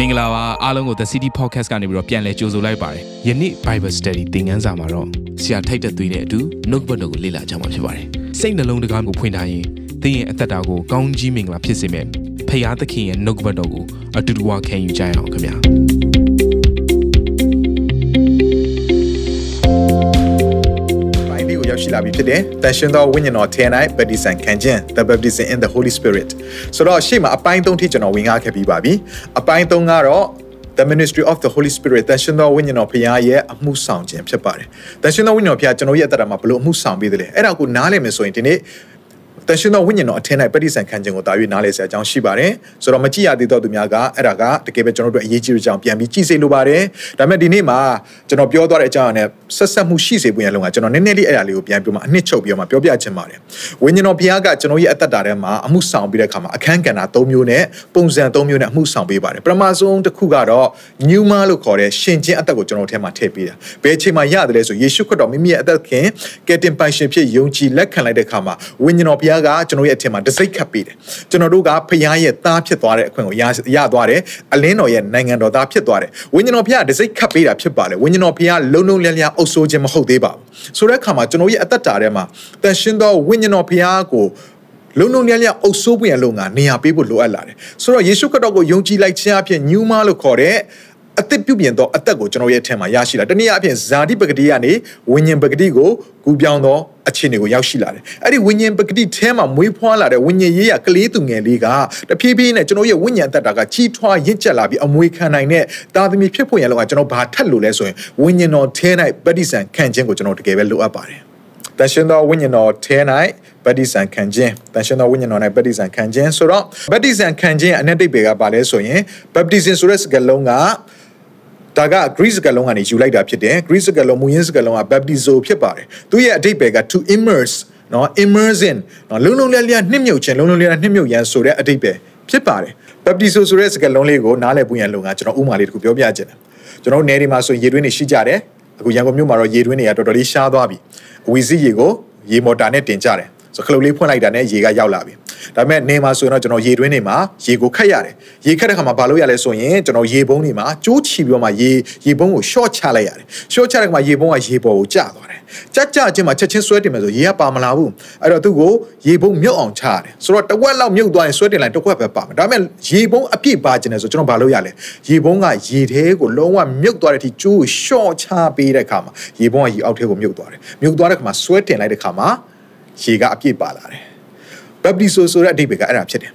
မင်္ဂလာပါအားလုံးကို The City Podcast ကနေပြီးတော့ပြန်လည်ကြိုဆိုလိုက်ပါတယ်ယနေ့ Bible Study သင်ခန်းစာမှာတော့ဆရာထိုက်တဲ့သွေးနဲ့အတူနှုတ်ဘတ်တော်ကိုလေ့လာကြမှာဖြစ်ပါတယ်စိတ်နှလုံးတကားကိုဖွင့်ထားရင်သင်ရဲ့အသက်တာကိုကောင်းကြီးမင်္ဂလာဖြစ်စေမယ့်ဖခင်သခင်ရဲ့နှုတ်ဘတ်တော်ကိုအတူတူဝခံယူကြရအောင်ခင်ဗျာ ရောက်ရှိလာပြီဖြစ်တယ်။တန်ရှင်သောဝိညာဉ်တော်ထဲ၌ဗတ္တိဇံခံခြင်း the baptism in the holy spirit ဆိုတော့ရှေ့မှာအပိုင်း၃ထိကျွန်တော်ဝင်ကားခဲ့ပြီးပါပြီ။အပိုင်း၃ကတော့ the ministry of the holy spirit တန်ရှင်သောဝိညာဉ်တော်ဖခင်ရဲ့အမှုဆောင်ခြင်းဖြစ်ပါတယ်။တန်ရှင်သောဝိညာဉ်တော်ဖခင်ကျွန်တော်ရဲ့အသက်တာမှာဘယ်လိုအမှုဆောင်ပေးသလဲ။အဲ့ဒါကိုနားလည်မယ်ဆိုရင်ဒီနေ့ တန်ရှင်သောဝိညာဉ်တော်အထင်း၌ပဋိသင်ခံခြင်းကိုတာ၍နားလည်စရာအကြောင်းရှိပါတယ်ဆိုတော့မကြည့်ရသေးတော့သူများကအဲ့ဒါကတကယ်ပဲကျွန်တော်တို့အရေးကြီးတဲ့အကြောင်းပြန်ပြီးကြည့်စေလိုပါတယ်ဒါပေမဲ့ဒီနေ့မှာကျွန်တော်ပြောသွားတဲ့အကြောင်းအရာနဲ့ဆက်ဆက်မှုရှိစေဖို့ရလုံးကကျွန်တော်နည်းနည်းလေးအဲ့ဒါလေးကိုပြန်ပြောမှအနှစ်ချုပ်ပြီးတော့မှပြောပြချင်ပါတယ်ဝိညာဉ်တော်ဘုရားကကျွန်တော်ရဲ့အသက်တာထဲမှာအမှုဆောင်ပြီးတဲ့အခါမှာအခန်းကဏ္ဍ၃မျိုးနဲ့ပုံစံ၃မျိုးနဲ့အမှုဆောင်ပေးပါတယ်ပထမဆုံးတစ်ခုကတော့ pneuma လို့ခေါ်တဲ့ရှင်ချင်းအသက်ကိုကျွန်တော်ထဲမှာထည့်ပေးတာဘယ်အချိန်မှာရတယ်လဲဆိုယေရှုခရစ်တော်မိမိရဲ့အသက်ခင်ကယ်တင်ပိုင်ရှင်ဖြစ်ယုံကြည်လက်ခံလိုက်တဲ့အခါမှာဝိညာဉ်တော်ဘုရားကကျွန်တော်ရဲ့အထင်မှာတစိတ်ခတ်ပေးတယ်ကျွန်တော်တို့ကဖခင်ရဲ့သားဖြစ်သွားတဲ့အခွင့်ကိုရရသွားတယ်အလင်းတော်ရဲ့နိုင်ငံတော်သားဖြစ်သွားတယ်ဝိညာဉ်တော်ဘုရားတစိတ်ခတ်ပေးတာဖြစ်ပါလေဝိညာဉ်တော်ဘုရားလုံလုံလျားလျားအုပ်ဆိုးခြင်းမဟုတ်သေးပါဘူးဆိုတဲ့အခါမှာကျွန်တော်ရဲ့အသက်တာထဲမှာတန်ရှင်းသောဝိညာဉ်တော်ဘုရားကိုလုံလုံလျားလျားအုပ်ဆိုးပွင့်အလုံးကနေရာပေးဖို့လိုအပ်လာတယ်ဆိုတော့ယေရှုခရစ်တော်ကိုယုံကြည်လိုက်ခြင်းအဖြစ်ညူးမလို့ခေါ်တဲ့ အသက်ပြုပြင်သောအသက်ကိုကျွန်တော်ရဲ့အထက်မှာရရှိလာတနည်းအားဖြင့်ဇာတိပဂတိကနေဝိညာဉ်ပဂတိကိုကူပြောင်းသောအခြေအနေကိုရောက်ရှိလာတယ်အဲ့ဒီဝိညာဉ်ပဂတိထဲမှာမွေးဖွားလာတဲ့ဝိညာဉ်ရေးရကလေးသူငယ်လေးကတဖြည်းဖြည်းနဲ့ကျွန်တော်ရဲ့ဝိညာဉ်အသက်တာကကြီးထွားရင့်ကျက်လာပြီးအမွေခံနိုင်တဲ့တာသမီဖြစ်ဖို့ရလောကကျွန်တော်ဘာထက်လို့လဲဆိုရင်ဝိညာဉ်တော်ထဲ၌ပဋိစံခံခြင်းကိုကျွန်တော်တကယ်ပဲလိုအပ်ပါတယ်တန်ရှင်သောဝိညာဉ်တော်ထဲ၌ဗတ္တိဇံခံခြင်းတန်ရှင်သောဝိညာဉ်တော်၌ဗတ္တိဇံခံခြင်းဆိုတော့ဗတ္တိဇံခံခြင်းအ내တိတ်ပေကပါလဲဆိုရင် baptism ဆိုတဲ့စကားလုံးက ဒါက Greek စကားလုံးကနေယူလိုက်တာဖြစ်တယ် Greek စကားလုံးမူရင်းစကားလုံးက baptizo ဖြစ်ပါတယ်သူရဲ့အဓိပ္ပာယ်က to immerse နော် immerse in နော်လုံလုံလျလျနှိမ့်မြုပ်ခြင်းလုံလုံလျလျနှိမ့်မြုပ်ရန်ဆိုတဲ့အဓိပ္ပာယ်ဖြစ်ပါတယ် baptizo ဆိုတဲ့စကားလုံးလေးကိုနားလည်ပွင့်ရန်လုံကကျွန်တော်ဥမာလေးတစ်ခုပြောပြချင်တယ်ကျွန်တော်နယ်ဒီမှာဆိုရေတွင်းတွေရှိကြတယ်အခုရန်ကုန်မြို့မှာတော့ရေတွင်းတွေကတော်တော်လေးရှားသွားပြီအဝီစီရေကိုရေမော်တာနဲ့တင်ကြတယ် ဆိုခလုတ်လေးဖွင့်လိုက်တာနဲ့ရေကရောက်လာပြီဒါပေမဲ့နေမှာဆိုရင်တော့ကျွန်တော်ရေတွင်းတွေမှာရေကိုခတ်ရတယ်ရေခတ်တဲ့ခါမှာဘာလို့ရလဲဆိုရင်ကျွန်တော်ရေပုံးတွေမှာကျိုးချီပြီးတော့မှရေရေပုံးကို short ချလိုက်ရတယ် short ချတဲ့ခါမှာရေပုံးကရေပေါ်ကိုကျသွားတယ်ကြကြချင်းမှာချက်ချင်းဆွဲတင်မယ်ဆိုရေကပါမလာဘူးအဲ့တော့သူ့ကိုရေပုံးမြုပ်အောင်ချရတယ်ဆိုတော့တဝက်လောက်မြုပ်သွားရင်ဆွဲတင်လိုက်တစ်ခွက်ပဲပါမယ်ဒါပေမဲ့ရေပုံးအပြည့်ပါခြင်းလဲဆိုကျွန်တော်ဘာလို့ရလဲရေပုံးကရေထဲကိုလုံးဝမြုပ်သွားတဲ့အထိကျိုးကို short ချပေးတဲ့ခါမှာရေပုံးကရေအောက်ထဲကိုမြုပ်သွားတယ်မြုပ်သွားတဲ့ခါမှာဆွဲတင်လိုက်တဲ့ခါမှာ ရေကအပြည့်ပါလာတယ်ဘပ်တီဆိုဆိုတဲ့အဓိပ္ပာယ်ကအဲ့ဒါဖြစ်တယ်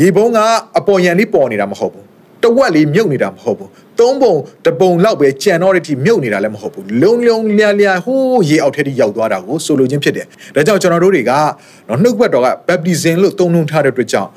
ရေပုံးကအပေါ်ယံလေးပေါ်နေတာမဟုတ်ဘူးတဝက်လေးမြုပ်နေတာမဟုတ်ဘူးသုံးပုံတပုံလောက်ပဲကြံတော့တဲ့အထိမြုပ်နေတာလည်းမဟုတ်ဘူးလုံလုံလျားလျားဟိုးရေအောက်ထဲထိရောက်သွားတာကိုဆိုလိုခြင်းဖြစ်တယ်ဒါကြောင့်ကျွန်တော်တို့တွေကနော်နှုတ်ဘတ်တော်ကဘပ်တီဇင်လို့သုံးနှုန်းထားတဲ့အတွက်ကြောင့်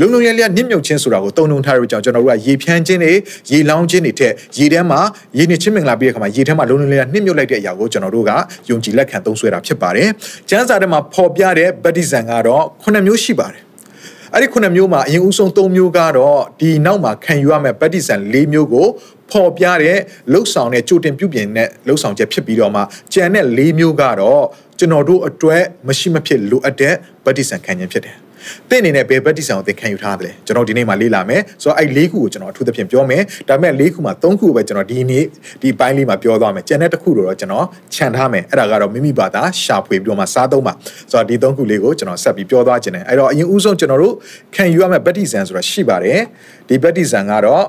လုံလုံလျက်လျက်နစ်မြုပ်ခြင်းဆိုတာကိုတုံတုံထားရကြောင်းကျွန်တော်တို့ကရေဖြန်းခြင်းတွေရေလောင်းခြင်းတွေထက်ရေထဲမှာရေနစ်ချင်းမင်္ဂလာပြည့်တဲ့ခါမှာရေထဲမှာလုံလုံလျက်နစ်မြုပ်လိုက်တဲ့အရာကိုကျွန်တော်တို့ကယုံကြည်လက်ခံသုံးဆွဲတာဖြစ်ပါတယ်။ကျမ်းစာထဲမှာဖော်ပြတဲ့ဗတ္တိဇံကတော့9မျိုးရှိပါတယ်။အဲ့ဒီ9မျိုးမှာအရင်ဦးဆုံး3မျိုးကတော့ဒီနောက်မှာခံယူရမယ့်ဗတ္တိဇံ4မျိုးကိုဖော်ပြတဲ့လှုပ်ဆောင်တဲ့ကြိုတင်ပြုပြင်တဲ့လှုပ်ဆောင်ချက်ဖြစ်ပြီးတော့မှကျန်တဲ့၄မျိုးကတော့ကျွန်တော်တို့အတွက်မရှိမဖြစ်လိုအပ်တဲ့ဗတ္တိဇံခံခြင်းဖြစ်တယ်။ တင့်အနေနဲ့ဘယ်ဘက်တိဆောင်ကိုသင်ခံယူထားတယ်လဲကျွန်တော်ဒီနေ့မှာလေ့လာမယ်ဆိုတော့အဲ့၄ခုကိုကျွန်တော်အထူးသဖြင့်ပြောမယ်ဒါပေမဲ့၄ခုမှာ၃ခုပဲကျွန်တော်ဒီနေ့ဒီပိုင်းလေးမှာပြောသွားမယ်ကျန်တဲ့တစ်ခုတော့ကျွန်တော်ခြံထားမယ်အဲ့ဒါကတော့မိမိဘာသာရှာဖွေပြီးတော့မှစားသုံးပါဆိုတော့ဒီ၃ခုလေးကိုကျွန်တော်ဆက်ပြီးပြောသွားခြင်းတယ်အဲ့တော့အရင်ဦးဆုံးကျွန်တော်တို့ခံယူရမယ့်ဗတ္တိဇံဆိုတာရှိပါတယ်ဒီဗတ္တိဇံကတော့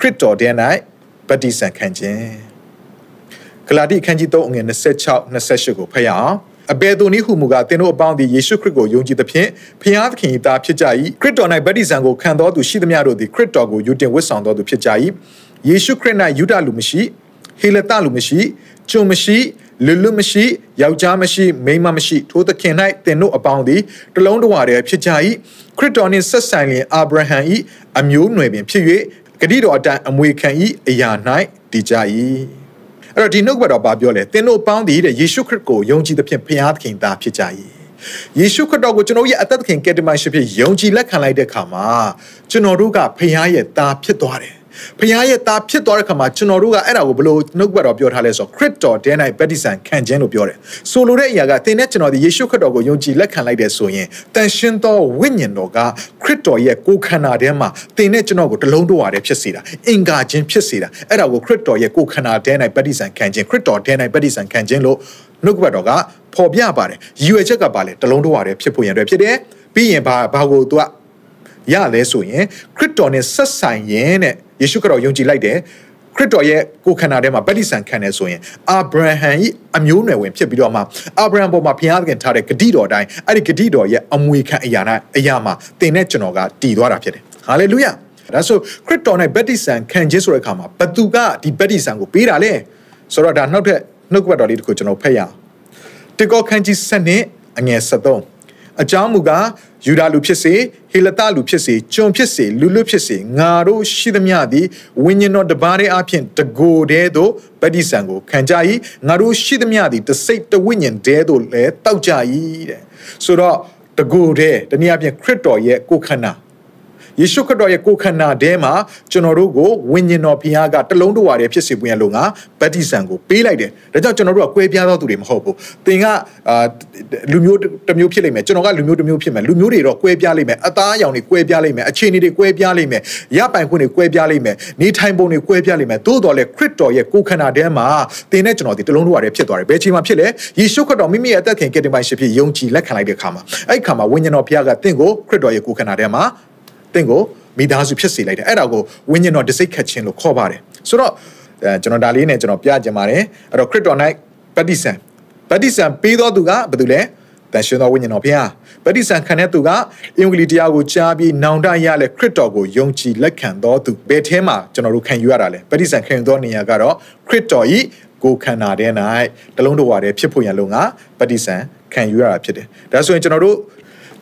ခရစ်တော်တဲ့၌ဗတ္တိဇံခံခြင်းဂလာတိအခန်းကြီး3အငယ်26 28ကိုဖတ်ရအောင် အဘယ်သူနည်းဟုမူကားသင်တို့အပေါင်းသည်ယေရှုခရစ်ကိုယုံကြည်သဖြင့်ဖျားသခင်၏သားဖြစ်ကြ၏ခရစ်တော်၌ဗတ္တိဇံကိုခံတော်သူရှိသမျှတို့သည်ခရစ်တော်ကိုယူတင်ဝတ်ဆောင်တော်သူဖြစ်ကြ၏ယေရှုခရစ်၌ယူဒလူမရှိဟေလတလူမရှိကျုံမရှိလူလူမရှိယောက်ျားမရှိမိန်းမမရှိထိုသခင်၌သင်တို့အပေါင်းသည်တလုံးတဝတည်းဖြစ်ကြ၏ခရစ်တော်နှင့်ဆက်ဆိုင်လျင်အာဗြဟံ၏အမျိုးနွယ်ပင်ဖြစ်၍ဂတိတော်အတန်အမွေခံ၏အရာ၌တည်ကြ၏ အဲ့တော့ဒီနှုတ်ကပတ်တော်ဘာပြောလဲသင်တို့ပေါင်းသည်တဲ့ယေရှုခရစ်ကိုယုံကြည်သဖြင့်ဖခင်သခင်သားဖြစ်ကြ၏ယေရှုခရစ်တော်ကိုကျွန်တော်ရဲ့အသက်သခင်ကယ်တင်ရှင်ဖြစ်ယုံကြည်လက်ခံလိုက်တဲ့အခါမှာကျွန်တော်တို့ကဖခင်ရဲ့သားဖြစ်သွားတယ် ဖခင်ရဲ့သားဖြစ်သွားတဲ့ခါမှာကျွန်တော်တို့ကအဲ့ဒါကိုဘယ်လိုနှုတ်ကပတ်တော်ပြောထားလဲဆိုတော့ခရစ်တော်တဲ၌ဗတ္တိဇံခံခြင်းလို့ပြောတယ်ဆိုလိုတဲ့အရာကသင်နဲ့ကျွန်တော်ဒီယေရှုခရစ်တော်ကိုယုံကြည်လက်ခံလိုက်တယ်ဆိုရင်တန်ရှင်းသောဝိညာဉ်တော်ကခရစ်တော်ရဲ့ကိုယ်ခန္ဓာထဲမှာသင်နဲ့ကျွန်တော်ကိုတလုံးတဝါတည်းဖြစ်စေတာအင်္ဂါချင်းဖြစ်စေတာအဲ့ဒါကိုခရစ်တော်ရဲ့ကိုယ်ခန္ဓာထဲ၌ဗတ္တိဇံခံခြင်းခရစ်တော်ထဲ၌ဗတ္တိဇံခံခြင်းလို့နှုတ်ကပတ်တော်ကဖော်ပြပါတယ်ရည်ရွယ်ချက်ကပါလေတလုံးတဝါတည်းဖြစ်ဖို့ရန်အတွက်ဖြစ်တယ်ပြီးရင်ဘာဘာကိုသူက ရလဲဆိုရင်ခရစ်တော်နဲ့ဆက်ဆိုင်ရင်တဲ့ယေရှုခရစ်တော်ယုံကြည်လိုက်တယ်ခရစ်တော်ရဲ့ကိုယ်ခန္ဓာထဲမှာဗတ္တိဇံခံတယ်ဆိုရင်အာဗြဟံ၏အမျိုးနွယ်ဝင်ဖြစ်ပြီးတော့မှအာဗြဟံပေါ်မှာဘုရားသခင်ထားတဲ့ဂတိတော်တိုင်းအဲ့ဒီဂတိတော်ရဲ့အမွေခံအရာ၌အရာမှာသင်နဲ့ကျွန်တော်ကတည်သွားတာဖြစ်တယ်ဟာလေလုယာဒါဆိုခရစ်တော်နဲ့ဗတ္တိဇံခံခြင်းဆိုတဲ့အခါမှာဘသူကဒီဗတ္တိဇံကိုပေးတာလဲဆိုတော့ဒါနောက်ထပ်နှုတ်ကပတ်တော်လေးတစ်ခုကျွန်တော်ဖတ်ရအောင်တေကောခန်းကြီး7နှစ်အငယ်73 အကြောင်းမူကားယူဒာလူဖြစ်စေဟေလတလူဖြစ်စေကျွန်ဖြစ်စေလူလူဖြစ်စေငါတို့ရှိသမျှသည်ဝိညာဉ်တော်တပါးတဲ့အဖြစ်တကိုယ်တည်းသို့ဗတ္တိဇံကိုခံကြ၏ငါတို့ရှိသမျှသည်တစိတ်တဝိညာဉ်တည်းသို့လည်းတောက်ကြ၏တဲ့ဆိုတော့တကိုယ်တည်းတနည်းအားဖြင့်ခရစ်တော်ရဲ့ကိုယ်ခန္ဓာ ယေရှုခရစ်တော်ရဲ့ကိုယ်ခန္ဓာထဲမှာကျွန်တော်တို့ကိုဝိညာဉ်တော်ဘုရားကတလုံးတဝါတည်းဖြစ်စေပွင့်ရလို့ငါဗတ္တိဇံကိုပေးလိုက်တယ်။ဒါကြောင့်ကျွန်တော်တို့ကကွဲပြားသောသူတွေမဟုတ်ဘူး။သင်ကအာလူမျိုးတစ်မျိုးဖြစ်လိမ့်မယ်ကျွန်တော်ကလူမျိုးတစ်မျိုးဖြစ်မယ်လူမျိုးတွေတော့ကွဲပြားလိမ့်မယ်အသားအရောင်တွေကွဲပြားလိမ့်မယ်အခြေအနေတွေကွဲပြားလိမ့်မယ်ရပိုင်ခွင့်တွေကွဲပြားလိမ့်မယ်နေထိုင်ပုံတွေကွဲပြားလိမ့်မယ်သို့တော်လည်းခရစ်တော်ရဲ့ကိုယ်ခန္ဓာထဲမှာသင်နဲ့ကျွန်တော်ဒီတလုံးတဝါတည်းဖြစ်သွားတယ်။ဘယ်ချိန်မှာဖြစ်လဲယေရှုခရစ်တော်မိမိရဲ့အသက်ခင်ကယ်တင်ပိုင်ရှင်ဖြစ်ယုံကြည်လက်ခံလိုက်တဲ့အခါမှာအဲ့ဒီအခါမှာဝိညာဉ်တော်ဘုရားကသင်ကိုခရစ်တော်ရဲ့ကိုယ်ခန္ဓာထဲမှာ သင်ကိုမိသားစုဖြစ်စေလိုက်တယ်အဲ့ဒါကိုဝိညာဉ်တော်တစိတ်ခတ်ခြင်းလို့ခေါ်ပါတယ်ဆိုတော့အဲကျွန်တော်ဒါလေးနဲ့ကျွန်တော်ပြကြပါတယ်အဲ့တော့ခရစ်တော်၌ပတ္တိဆန်ပတ္တိဆန်ပေးတော်သူကဘာတူလဲတန်ရှင်တော်ဝိညာဉ်တော်ဘုရားပတ္တိဆန်ခံတဲ့သူကအင်္ဂလိပ်တရားကိုကြားပြီးနောင်တရလဲခရစ်တော်ကိုယုံကြည်လက်ခံတော်သူဘယ်ထဲမှာကျွန်တော်တို့ခံယူရတာလဲပတ္တိဆန်ခံယူသောနေရာကတော့ခရစ်တော်ဤကိုခန္ဓာထဲ၌တလုံးတော်ဝါတဲ့ဖြစ်ဖို့ရန်လုံကပတ္တိဆန်ခံယူရတာဖြစ်တယ်ဒါဆိုရင်ကျွန်တော်တို့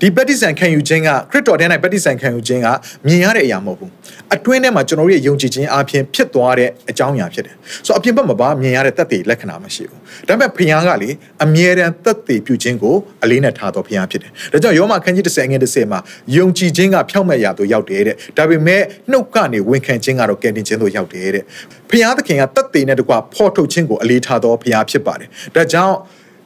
ဒီပฏิစံခံယူခြင်းကခရစ်တော်ထဲ၌ပฏิစံခံယူခြင်းကမြင်ရတဲ့အရာမဟုတ်ဘူးအတွင်းထဲမှာကျွန်တော်တို့ရဲ့ယုံကြည်ခြင်းအပြင်ဖြစ်သွားတဲ့အကြောင်းအရာဖြစ်တယ်ဆိုတော့အပြင်ဘက်မှာပါမြင်ရတဲ့သက်သေလက္ခဏာမရှိဘူးဒါပေမဲ့ဖခင်ကလေအမြဲတမ်းသက်သေပြုခြင်းကိုအလေးနဲ့ထားတော်ဖခင်ဖြစ်တယ်ဒါကြောင့်ယောမခန်းကြီး30ငွေ30မှာယုံကြည်ခြင်းကဖြောက်မဲ့ရာသို့ရောက်တယ်တဲ့ဒါပေမဲ့နှုတ်ကနေဝန်ခံခြင်းကတော့ကယ်တင်ခြင်းသို့ရောက်တယ်တဲ့ဖခင်သခင်ကသက်သေနဲ့တကွဖော်ထုတ်ခြင်းကိုအလေးထားတော်ဖခင်ဖြစ်ပါတယ်ဒါကြောင့်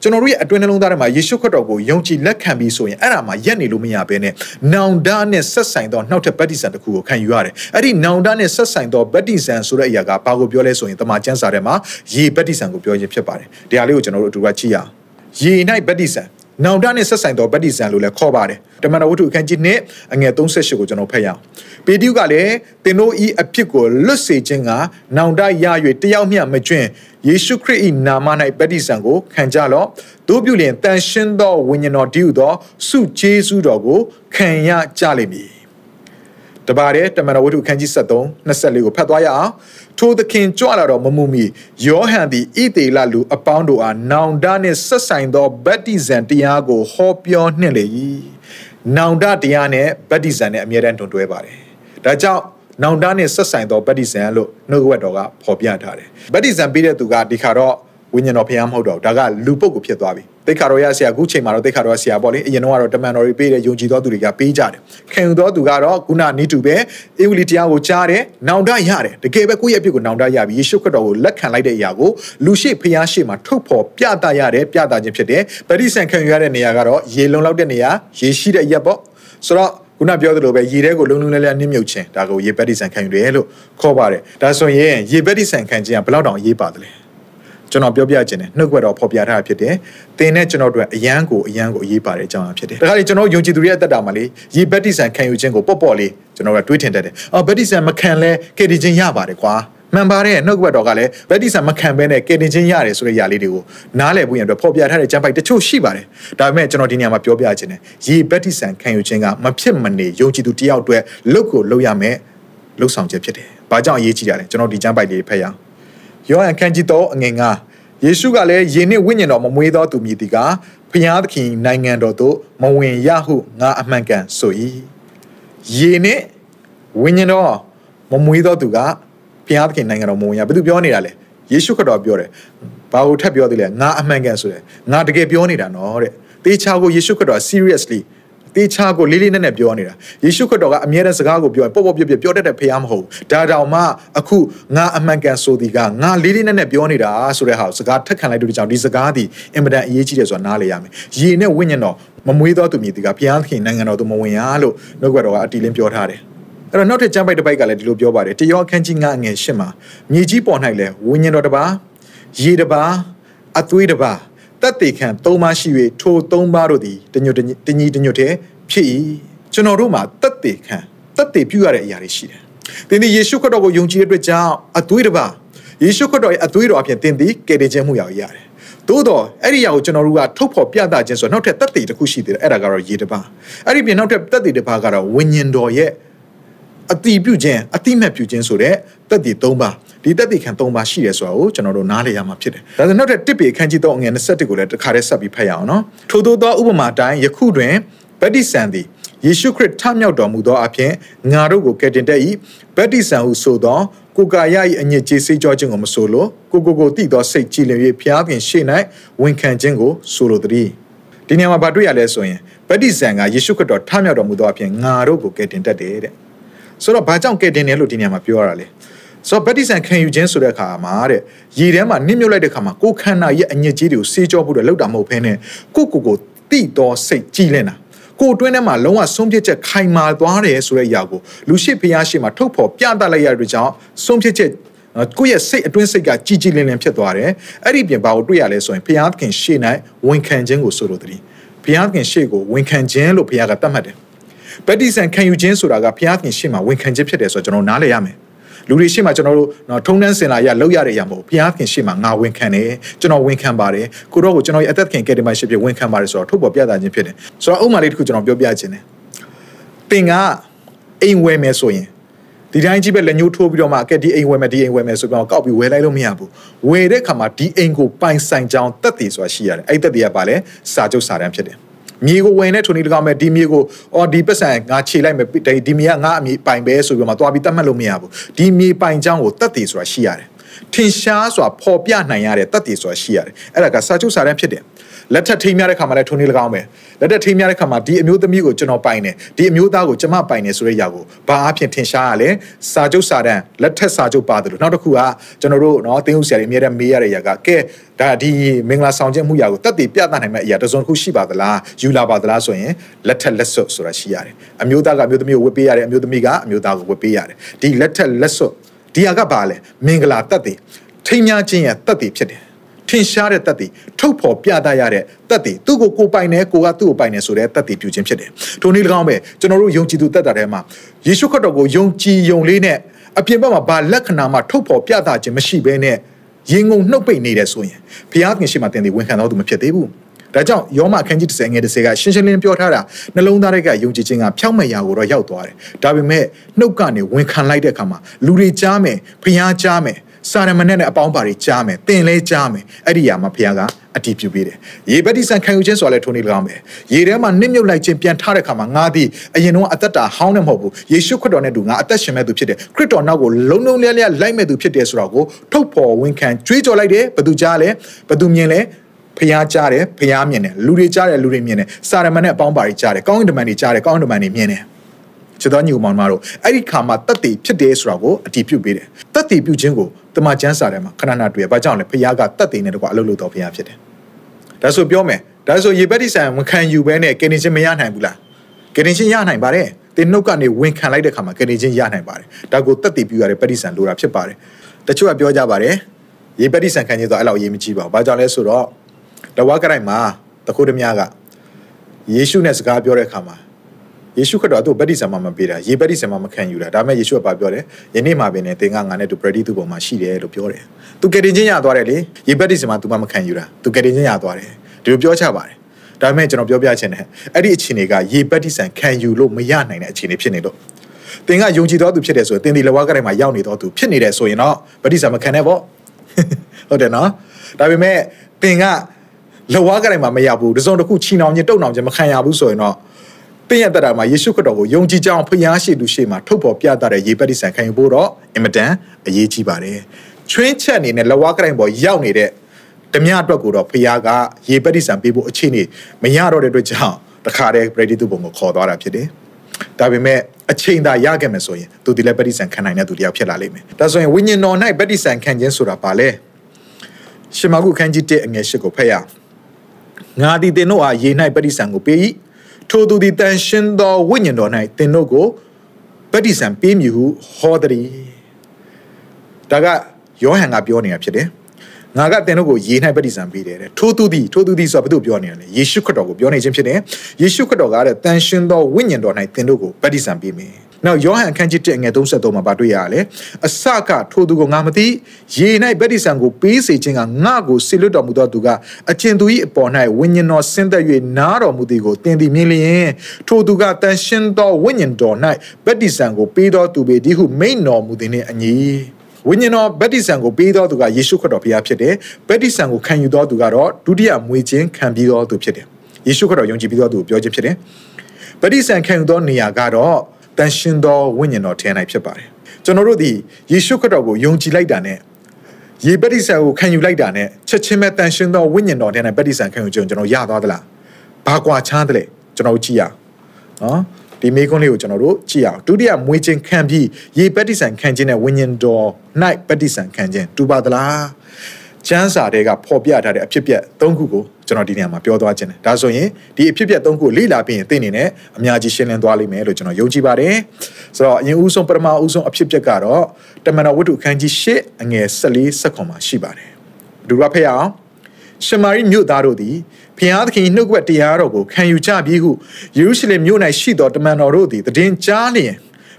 ကျွန်တော်တို့ရဲ့အတွင်းနှလုံးသားထဲမှာယေရှုခရစ်တော်ကိုယုံကြည်လက်ခံပြီးဆိုရင်အဲ့ဒါမှာရက်နေလို့မရဘဲနဲ့နောင်တနဲ့ဆက်ဆိုင်သောနောက်ထပ်ဗတ္တိဇံတစ်ခုကိုခံယူရတယ်အဲ့ဒီနောင်တနဲ့ဆက်ဆိုင်သောဗတ္တိဇံဆိုတဲ့အရာကဘာကိုပြောလဲဆိုရင်တမန်ကျမ်းစာထဲမှာယေဗတ္တိဇံကိုပြောခြင်းဖြစ်ပါတယ်တရားလေးကိုကျွန်တော်တို့အတူတူကြည့်ရအောင်ယေ၌ဗတ္တိဇံ နောင်တနဲ့ဆက်ဆိုင်သောဗတ္တိဇံလို့လည်းခေါ်ပါတယ်တမန်တော်ဝတ္ထုအခန်းကြီး2အငယ်38ကိုကျွန်တော်ဖတ်ရအောင်ပေတရုကလည်းသင်တို့ဤအဖြစ်ကိုလွတ်စေခြင်းကနောင်တရ၍တယောက်မျှမကျွင့်ယေရှုခရစ်၏နာမ၌ဗတ္တိဇံကိုခံကြလော့တို့ပြုလျင်တန်ရှင်းသောဝိညာဉ်တော်တည်ဟူသောစုကျေးဇူးတော်ကိုခံရကြလိမ့်မည် တပါးတဲ့တမန်တော်ဝတ္ထုခန်းကြီး73 24ကိုဖတ်သွားရအောင်ထိုသခင်ကြွလာတော်မမူမီယောဟန်သည်ဣသေလလူအပေါင်းတို့အားနောင်တနှင့်ဆက်ဆိုင်သောဗတ္တိဇံတရားကိုဟောပြောနှင့်လေ၏နောင်တတရားနဲ့ဗတ္တိဇံနဲ့အမြဲတမ်းတွန်တွဲပါတယ်ဒါကြောင့်နောင်တနဲ့ဆက်ဆိုင်သောဗတ္တိဇံလို့နှုတ်ကပတ်တော်ကဖော်ပြထားတယ်ဗတ္တိဇံပြီးတဲ့သူကဒီခါတော့ ဝိညာဉ်တော်ဖျားမဟုတ်တော့ဒါကလူပုတ်ကိုဖြစ်သွားပြီတိတ်ခါတော်ရဆရာအခုချိန်မှာတော့တိတ်ခါတော်ရဆရာပေါ့လေအရင်တော့ကတော့တမန်တော်တွေပေးတဲ့ယုံကြည်သောသူတွေကပေးကြတယ်ခင်ယူသောသူကတော့ခုနနီးတူပဲအေဝလီတရားကိုကြားတယ်နောင်တရတယ်တကယ်ပဲကိုယ့်ရဲ့အဖြစ်ကိုနောင်တရပြီယေရှုခရစ်တော်ကိုလက်ခံလိုက်တဲ့အရာကိုလူရှိဖျားရှိမှာထုတ်ဖော်ပြသရတယ်ပြသခြင်းဖြစ်တယ်ပရိသန်ခံယူရတဲ့နေရာကတော့ရေလုံလောက်တဲ့နေရာရေရှိတဲ့ရက်ပေါ့ဆိုတော့ခုနပြောသလိုပဲရေထဲကိုလုံလုံလဲလဲနင်းမြုပ်ခြင်းဒါကိုရေပက်တိဆန်ခံယူတယ်လို့ခေါ်ပါတယ်ဒါဆိုရင်ရေပက်တိဆန်ခံခြင်းကဘယ်လောက်တောင်အရေးပါတယ်လဲ ကျွန်တော်ပြောပြခြင်းနဲ့နှုတ်ကပတ်တော်ဖော်ပြထားတာဖြစ်တယ်။သင်နဲ့ကျွန်တော်တို့အရန်ကိုအရန်ကိုအရေးပါတဲ့အကြောင်းအရာဖြစ်တယ်။ဒါကြလေကျွန်တော်ယုံကြည်သူတွေရဲ့အသက်တာမှာလေရေဘက်တိဆန်ခံယူခြင်းကိုပေါ့ပေါ့လေးကျွန်တော်ကတွေးထင်တတ်တယ်။အော်ဘက်တိဆန်မခံလဲကယ်တင်ခြင်းရပါတယ်ကွာ။မှန်ပါတယ်နှုတ်ကပတ်တော်ကလည်းဗတ္တိဆာမခံဘဲနဲ့ကယ်တင်ခြင်းရတယ်ဆိုတဲ့ຢာလေးတွေကိုနားလည်ဖို့ရန်အတွက်ဖော်ပြထားတဲ့ကျမ်းပိုက်တချို့ရှိပါတယ်ဒါပေမဲ့ကျွန်တော်ဒီနေရာမှာပြောပြခြင်းနဲ့ရေဗတ္တိဆာခံယူခြင်းကမဖြစ်မနေယုံကြည်သူတယောက်အတွက်လုတ်ကိုလုတ်ရမယ်လုတ်ဆောင်ချက်ဖြစ်တယ်ဘာကြောင့်အရေးကြီးတာလဲကျွန်တော်ဒီကျမ်းပိုက်လေးဖတ်ရအောင် ယောဟန်ခန်းကြီး3အငယ်9ယေရှုကလည်းယေနှင့်ဝိညာဉ်တော်မမွေးသောသူမြည်သည်ကဖျားသခင်နိုင်ငံတော်သို့မဝင်ရဟုငါအမှန်ကန်ဆို၏ယေနှင့်ဝိညာဉ်တော်မမွေးသောသူကဘုရားသခင်နိုင်ငံတော်မဝင်ရဘယ်သူပြောနေတာလဲယေရှုခရစ်တော်ပြောတယ်ဘာကိုထပ်ပြောသေးလဲငါအမှန်ကန်ဆိုတယ်ငါတကယ်ပြောနေတာနော်တဲ့တေချာကိုယေရှုခရစ်တော် seriously သ တေချာကိုလေးလေးနက်နက်ပြောနေတာယေရှုခရစ်တော်ကအမြဲတမ်းစကားကိုပြောရင်ပေါ့ပေါ့ပြပြပြောတတ်တဲ့ဖခင်မဟုတ်ဘူးဒါတောင်မှအခုငါအမှန်ကန်ဆိုဒီကငါလေးလေးနက်နက်ပြောနေတာဆိုတဲ့ဟာကိုစကားထက်ခံလိုက်တဲ့ကြောင့်ဒီစကားဒီအင်မတန်အရေးကြီးတယ်ဆိုတာနားလေရမယ်ရေနဲ့ဝိညာဉ်တော်မမွေးသောသူမြည်ဒီကဘုရားသခင်နိုင်ငံတော်သူမဝင်ရလို့နှုတ်ကတော်ကအတီလင်းပြောထားတယ်အဲ့တော့နောက်ထပ်ကျမ်းပိုက်တစ်ပိုက်ကလည်းဒီလိုပြောပါတယ်တယောအခန်းကြီးငါငယ်ရှင်းမှာမြေကြီးပေါ်၌လဲဝိညာဉ်တော်တစ်ပါးရေတစ်ပါးအသွေးတစ်ပါး တက်တေခံသုံးပါးရှိ၍ထိုသုံးပါးတို့သည်တညွတ်တညီတညွတ်တည်းဖြစ်၏ကျွန်တော်တို့မှာတက်တေခံတက်တေပြုရတဲ့အရာတွေရှိတယ်သင်သည်ယေရှုခရစ်တော်ကိုယုံကြည်တဲ့အတွက်ကြောင့်အသွေးတစ်ပါးယေရှုခရစ်တော်ရဲ့အသွေးတော်အပြင်သင်သည်ကယ်တင်ခြင်းမှုရရတယ်သို့တော့အဲ့ဒီအရာကိုကျွန်တော်တို့ကထုတ်ဖော်ပြသခြင်းဆိုတော့နောက်ထပ်တက်တေတစ်ခုရှိသေးတယ်အဲ့ဒါကတော့ရေတစ်ပါးအဲ့ဒီပြင်နောက်ထပ်တက်တေတစ်ပါးကတော့ဝိညာဉ်တော်ရဲ့အတိပြုခြင်းအတိမတ်ပြုခြင်းဆိုတဲ့တက်တည်၃ပါး ဒီတက်တည်ခံ၃ပါးရှိရဲဆိုတာကိုကျွန်တော်တို့နားလည်ရမှာဖြစ်တယ်။ဒါဆိုနောက်ထပ်တစ်ပေအခန်းကြီး၃အငယ်21ကိုလည်းတစ်ခါတည်းဆက်ပြီးဖတ်ရအောင်နော်။ထို့သောသောဥပမာတိုင်းယခုတွင်ဗတ္တိဆန်သည်ယေရှုခရစ်ထမြောက်တော်မူသောအဖြစ်ငါတို့ကိုကယ်တင်တတ်၏ဗတ္တိဆန်ဟုဆိုသောကိုကာယ၏အညစ်အကြေးစေးကြောခြင်းကိုမဆိုလိုကိုကိုကိုတည်သောစိတ်ကြည်လင်၍ဖျားခင်ရှေ့၌ဝန်ခံခြင်းကိုဆိုလိုသည်ဒီနေရာမှာဗတွေ့ရလဲဆိုရင်ဗတ္တိဆန်ကယေရှုခရစ်တော်ထမြောက်တော်မူသောအဖြစ်ငါတို့ကိုကယ်တင်တတ်တယ်တဲ့ဆိုတော့ဘာကြောင့်ကယ်တင်တယ်လို့ဒီနေရာမှာပြောရတာလဲ ဆိုတော့ဗတ္တိဆန်ခံယူခြင်းဆိုတဲ့အခါမှာတဲ့ရေထဲမှာနစ်မြုပ်လိုက်တဲ့အခါမှာကိုယ်ခန္ဓာရဲ့အညစ်အကြေးတွေကိုစေးကြောဖို့တော့လောက်တာမဟုတ်ဘဲနဲ့ကိုကိုကိုတိတော်စိတ်ကြည်လင်တာကိုအတွင်းထဲမှာလုံးဝဆုံးဖြတ်ချက်ခိုင်မာသွားတယ်ဆိုတဲ့အရာကိုလူရှိဖျားရှိမှာထုတ်ဖော်ပြသလိုက်ရတဲ့ကြောင့်ဆုံးဖြတ်ချက်ကိုယ့်ရဲ့စိတ်အတွင်းစိတ်ကကြည်ကြည်လင်လင်ဖြစ်သွားတယ်အဲ့ဒီပြင်ဘာကိုတွေ့ရလဲဆိုရင်ဘုရားသခင်ရှေ့၌ဝန်ခံခြင်းကိုဆိုလိုသည်ဘုရားသခင်ရှေ့ကိုဝန်ခံခြင်းလို့ဘုရားကတတ်မှတ်တယ်ဗတ္တိဇံခံယူခြင်းဆိုတာကဘုရားသခင်ရှေ့မှာဝန်ခံခြင်းဖြစ်တယ်ဆိုတော့ကျွန်တော်နားလည်ရမယ် လူတွေရှေ့မှာကျွန်တော်တို့နော်ထုံတန်းစင်လာရလောက်ရတဲ့အရာမဟုတ်ဘုရားခင်ရှေ့မှာငါဝန်ခံတယ်ကျွန်တော်ဝန်ခံပါတယ်ကိုတော့ကိုကျွန်တော်ရဲ့အသက်ခင်ကယ်တင်ပါရှိဖြစ်ဝန်ခံပါတယ်ဆိုတော့ထုတ်ပေါ်ပြသခြင်းဖြစ်တယ်ဆိုတော့ဥမာလေးတစ်ခုကျွန်တော်ပြောပြခြင်းတယ်ပင်ကအိမ်ဝယ်မယ်ဆိုရင်ဒီတိုင်းကြီးပဲလက်ညှိုးထိုးပြီးတော့မှကဲဒီအိမ်ဝယ်မယ်ဒီအိမ်ဝယ်မယ်ဆိုပြီးတော့ကောက်ပြီးဝယ်လိုက်လို့မရဘူးဝယ်တဲ့ခါမှာဒီအိမ်ကိုပိုင်ဆိုင်ကြောင်းတက်တည်ဆိုတာရှိရတယ်အဲ့တက်တည်ကပါလဲစာချုပ်စာတမ်းဖြစ်တယ် မြေကိုဝင်တဲ့ထုံနေတကောင်မဲ့ဒီမြေကိုအော်ဒီပတ်စံငါခြေလိုက်မယ်ဒီမြေကငါအမြေပိုင်ပဲဆိုပြီးမှသွားပြီးတတ်မှတ်လို့မရဘူးဒီမြေပိုင်ချောင်းကိုတတ်တည်ဆိုတာရှိရတယ်ထင်ရှားစွာပေါ်ပြနိုင်ရတဲ့တတ်တည်ဆိုတာရှိရတယ်အဲ့ဒါကစာချုပ်စာတမ်းဖြစ်တယ် လက်ထက်ထိမ်းများတဲ့ခါမှာလည်းထုံနေ၎င်းပဲလက်ထက်ထိမ်းများတဲ့ခါမှာဒီအမျိုးသမီးကိုကျွန်တော်ပိုင်တယ်ဒီအမျိုးသားကိုကျွန်မပိုင်တယ်ဆိုတဲ့အရာကိုဘာအဖြစ်ထင်ရှားရလဲစာချုပ်စာတမ်းလက်ထက်စာချုပ်ပါတယ်လို့နောက်တစ်ခုကကျွန်တော်တို့နော်တင်းဥဆရာတွေအများနဲ့မေးရတဲ့အရာကကဲဒါဒီမင်္ဂလာဆောင်ခြင်းမှုရာကိုတက်တည်ပြသနိုင်မယ့်အရာတစ်စုံတစ်ခုရှိပါသလားယူလာပါသလားဆိုရင်လက်ထက်လက်စွပ်ဆိုတာရှိရတယ်အမျိုးသားကအမျိုးသမီးကိုဝတ်ပေးရတယ်အမျိုးသမီးကအမျိုးသားကိုဝတ်ပေးရတယ်ဒီလက်ထက်လက်စွပ်ဒီဟာကဘာလဲမင်္ဂလာတက်တည်ထိမ်းများခြင်းရဲ့တက်တည်ဖြစ်တယ် ထင်ရှားတဲ့တက်တည်ထုတ်ဖော်ပြသရတဲ့တက်တည်သူ့ကိုကိုပိုင်နေကိုကသူ့ကိုပိုင်နေဆိုတဲ့တက်တည်ပြုခြင်းဖြစ်တယ်။ထိုနည်း၎င်းပဲကျွန်တော်တို့ယုံကြည်သူတက်တာထဲမှာယေရှုခရစ်တော်ကိုယုံကြည်ယုံလေးနဲ့အပြင်ဘက်မှာဘာလက္ခဏာမှထုတ်ဖော်ပြသခြင်းမရှိဘဲနဲ့ရင်ငုံနှုတ်ပိတ်နေတယ်ဆိုရင်ဘုရားခင်ရှိမှတင်သည်ဝန်ခံတော်သူမဖြစ်သေးဘူး။ဒါကြောင့်ယောမအခန်းကြီး30ငယ်30ကရှင်းရှင်းလင်းလင်းပြောထားတာနှလုံးသားတွေကယုံကြည်ခြင်းကဖြောင့်မတ်ရာကိုတော့ရောက်သွားတယ်။ဒါပေမဲ့နှုတ်ကနေဝန်ခံလိုက်တဲ့အခါမှာလူတွေကြားမယ်ဘုရားကြားမယ် စာရမဏေနဲ့အပေါင်းပါတွေကြားမယ်သင်လဲကြားမယ်အဲ့ဒီຢာမှာဘုရားကအတည်ပြုပေးတယ်ရေပတိဆန်ခံယူခြင်းဆိုတာလည်းထိုနည်း၎င်းပဲရေထဲမှာနစ်မြုပ်လိုက်ခြင်းပြန်ထားတဲ့ခါမှာငါသည်အရင်တော့အသက်တာဟောင်းနေမဟုတ်ဘူးယေရှုခရစ်တော်နဲ့တူငါအသက်ရှင်မဲ့သူဖြစ်တယ်ခရစ်တော်နောက်ကိုလုံးလုံးလျားလျားလိုက်မဲ့သူဖြစ်တယ်ဆိုတော့ကိုထုတ်ဖော်ဝန်ခံကြွေးကြော်လိုက်တယ်ဘသူကြားလဲဘသူမြင်လဲဖျားကြားတယ်ဖျားမြင်တယ်လူတွေကြားတယ်လူတွေမြင်တယ်စာရမဏေအပေါင်းပါတွေကြားတယ်ကောင်းကင်တမန်တွေကြားတယ်ကောင်းကင်တမန်တွေမြင်တယ် ချစ်တော်ညီမောင်တို့အဲ့ဒီခါမှာတတ်တည်ဖြစ်တယ်ဆိုတာကိုအတည်ပြုပေးတယ်တတ်တည်ပြုခြင်းကိုတမန်ကျမ်းစာထဲမှာခဏခဏတွေ့ရဘာကြောင့်လဲဖခင်ကတတ်တည်နေတကွာအလုပ်လုပ်တော်ဖခင်ဖြစ်တယ်ဒါဆိုပြောမယ်ဒါဆိုယေဘက်တိဆန်ဝန်ခံယူဘဲနဲ့ကယ်တင်ခြင်းမရနိုင်ဘူးလားကယ်တင်ခြင်းရနိုင်ပါတယ်တင်နှုတ်ကနေဝန်ခံလိုက်တဲ့ခါမှာကယ်တင်ခြင်းရနိုင်ပါတယ်ဒါကိုတတ်တည်ပြုရတဲ့ပက်တိဆန်လိုတာဖြစ်ပါတယ်တချို့ကပြောကြပါတယ်ယေဘက်တိဆန်ခံခြင်းဆိုအဲ့လောက်အရေးမကြီးပါဘူးဘာကြောင့်လဲဆိုတော့တဝါကရိုင်မှာတခုတည်းများကယေရှုနဲ့စကားပြောတဲ့အခါမှာ ယေရှုခရစ်တော်သူ့ဗတ္တိဇံမှာမပေးတာရေဗတ္တိဇံမှာမခံယူတာဒါပေမဲ့ယေရှုကဘာပြောလဲယနေ့မှာပင်နဲ့သင်ကငါနဲ့သူပရတိသူပေါ်မှာရှိတယ်လို့ပြောတယ်သူကယ်တင်ခြင်းရသွားတယ်လေရေဗတ္တိဇံမှာသူမှမခံယူတာသူကယ်တင်ခြင်းရသွားတယ်ဒီလိုပြောချပါတယ်ဒါပေမဲ့ကျွန်တော်ပြောပြချင်တယ်အဲ့ဒီအခြေအနေကရေဗတ္တိဇံခံယူလို့မရနိုင်တဲ့အခြေအနေဖြစ်နေလို့သင်ကယုံကြည်တော်သူဖြစ်တယ်ဆိုရင်သင်ဒီလဝါကတိုင်းမှာရောက်နေတော်သူဖြစ်နေတယ်ဆိုရင်တော့ဗတ္တိဇံမခံနဲ့ပေါ့ဟုတ်တယ်နော်ဒါပေမဲ့သင်ကလဝါကတိုင်းမှာမရဘူးတစုံတစ်ခုချီနှောင်ခြင်းတုံနှောင်ခြင်းမခံရဘူးဆိုရင်တော့ ပင့်ရတတာမှာယေရှုခရစ်တော်ကိုယုံကြည်ကြောင်းဖျားရှိသူရှိမှထုတ်ဖော်ပြသတဲ့ရေပက်တိဆန်ခံယူဖို့တော့အင်မတန်အရေးကြီးပါတယ်။ချွင်းချက်အနေနဲ့လဝါကရိုင်ပေါ်ရောက်နေတဲ့ဓမြအတွက်ကိုတော့ဖျားကရေပက်တိဆန်ပေးဖို့အခြေအနေမရတော့တဲ့အတွက်ကြောင့်တတခါတည်းပရိဒီတုပုံကိုခေါ်သွားတာဖြစ်တယ်ဒါပေမဲ့အချိန်သာရခဲ့မယ်ဆိုရင်သူဒီလည်းပဋိစံခံနိုင်တဲ့သူတယောက်ဖြစ်လာလိမ့်မယ်ဒါဆိုရင်ဝိညာဉ်တော်၌ပဋိစံခံခြင်းဆိုတာပါလေရှမကုခန်းကြီးတဲ့အငယ်ရှိကိုဖတ်ရငါသည်တင်တို့အားရေ၌ပဋိစံကိုပေး၏ ထိုသူသည်တန်ရှင်းသောဝိညာဉ်တော်၌တင်တို့ကိုပဋိစံပေးမည်ဟုဟောသည်ဒါကယောဟန်ကပြောနေတာဖြစ်တယ်ငါကတင်တို့ကိုရေ၌ပဋိစံပေးတယ်တဲ့ထိုသူသည်ထိုသူသည်ဆိုတာဘယ်သူပြောနေရလဲယေရှုခရစ်တော်ကိုပြောနေခြင်းဖြစ်တယ်ယေရှုခရစ်တော်ကတဲ့တန်ရှင်သောဝိညာဉ်တော်၌တင်တို့ကိုပဋိစံပေးမယ် နောက်ယောဟန်အခန်းကြီး1ငယ်33မှာဗာတွေ့ရလဲအစကထိုသူကိုငါမသိရေ၌ဗတ္တိဇံကိုပေးစေခြင်းကငါကိုဆေလွတ်တော်မူသောသူကအကျဉ်သူ၏အပေါ်၌ဝိညာဉ်တော်ဆင်းသက်၍နားတော်မူသည်ကိုသင်သည်မြင်လျင်ထိုသူကတန်ရှင်သောဝိညာဉ်တော်၌ဗတ္တိဇံကိုပေးတော်သူပေဒီဟုမိန်တော်မူသည်နှင့်အညီဝိညာဉ်တော်ဗတ္တိဇံကိုပေးတော်သူကယေရှုခရစ်တော်ဘုရားဖြစ်တယ်ဗတ္တိဇံကိုခံယူတော်သူကတော့ဒုတိယမွေခြင်းခံပြီးတော်သူဖြစ်တယ်ယေရှုခရစ်တော်ယုံကြည်ပြီးတော်သူကိုပြောခြင်းဖြစ်တယ်ဗတ္တိဇံခံယူသောနေရာကတော့ တန်ရှင်သောဝိညာဉ်တော်ထဲ၌ဖြစ်ပါတယ်ကျွန်တော်တို့ဒီယေရှုခရစ်တော်ကိုယုံကြည်လိုက်တာနဲ့ယေပတိဆန်ကိုခံယူလိုက်တာနဲ့ချက်ချင်းပဲတန်ရှင်သောဝိညာဉ်တော်ထဲ၌ပတိဆန်ခံယူခြင်းကျွန်တော်ရသွားသလားဘာကွာချမ်းတယ်ကျွန်တော်ကြည့်ရအောင်နော်ဒီမေခွန်းလေးကိုကျွန်တော်တို့ကြည့်အောင်ဒုတိယမွေးခြင်းခံပြီးယေပတိဆန်ခံခြင်းနဲ့ဝိညာဉ်တော်၌ပတိဆန်ခံခြင်းတူပါသလား ကျမ်းစာတွေကဖော်ပြထားတဲ့အဖြစ်ပြက်၃ခုကိုကျွန်တော်ဒီနေရာမှာပြောသွားခြင်းတယ်ဒါဆိုရင်ဒီအဖြစ်ပြက်၃ခုလေ့လာပြီးရင်သိနေနဲ့အများကြီးရှင်းလင်းသွားလိမ့်မယ်လို့ကျွန်တော်ယုံကြည်ပါတယ်ဆိုတော့အရင်ဦးဆုံးပထမဦးဆုံးအဖြစ်ပြက်ကတော့တမန်တော်ဝတ္ထုခန်းကြီး၈အငယ်၁၄စက္ကွန်မှာရှိပါတယ်ဒူရဖက်ရအောင်ရှမာရိမြို့သားတို့သည်ဖျားသခင်နှုတ်ကပတ်တရားတော်ကိုခံယူကြပြီးဟုယေရုရှလင်မြို့၌ရှိသောတမန်တော်တို့သည်တည်င်းကြားလျင်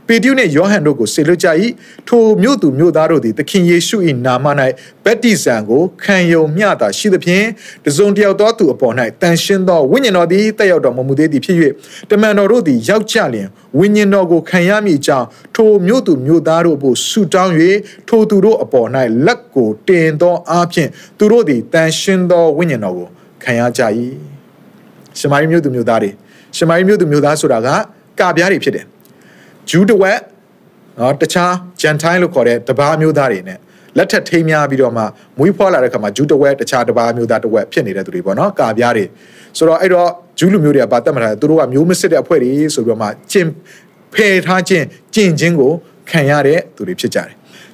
ပေတရုနှင့်ယောဟန်တို့ကိုဆေလွတ်ကြ၏ထိုမြို့သူမြို့သားတို့သည်သခင်ယေရှု၏နာမ၌ဗတ္တိဇံကိုခံယုံမျှတာရှိသဖြင့်တစုံတယောက်သောသူအပေါ်၌တန်ရှင်းသောဝိညာဉ်တော်သည်တက်ရောက်တော်မမူသေးသည်ဖြစ်၍တမန်တော်တို့သည်ရောက်ကြလျင်ဝိညာဉ်တော်ကိုခံရမည်အကြောင်းထိုမြို့သူမြို့သားတို့ကိုဆုတောင်း၍ထိုသူတို့အပေါ်၌လက်ကိုတင်သောအားဖြင့်သူတို့သည်တန်ရှင်းသောဝိညာဉ်တော်ကိုခံရကြ၏ရှမာရိမြို့သူမြို့သားတွေရှမာရိမြို့သူမြို့သားဆိုတာကကပြားတွေဖြစ်တယ် ဂျူးတဝက်နော်တခြားဂျန်တိုင်းလို့ခေါ်တဲ့တဘာမျိုးသားတွေနဲ့လက်ထက်ထိမ်းများပြီးတော့မှမွေးဖွားလာတဲ့ခါမှာဂျူးတဝက်တခြားတဘာမျိုးသားတဝက်ဖြစ်နေတဲ့သူတွေပေါ့နော်ကာပြားတွေဆိုတော့အဲ့တော့ဂျူးလူမျိုးတွေကဗာတက်မှထားတယ်သူတို့ကမျိုးမစစ်တဲ့အဖွဲ့တွေဆိုပြီးတော့မှကျင်ဖယ်ထားခြင်းကျင့်ခြင်းကိုခံရတဲ့သူတွေဖြစ်ကြတယ်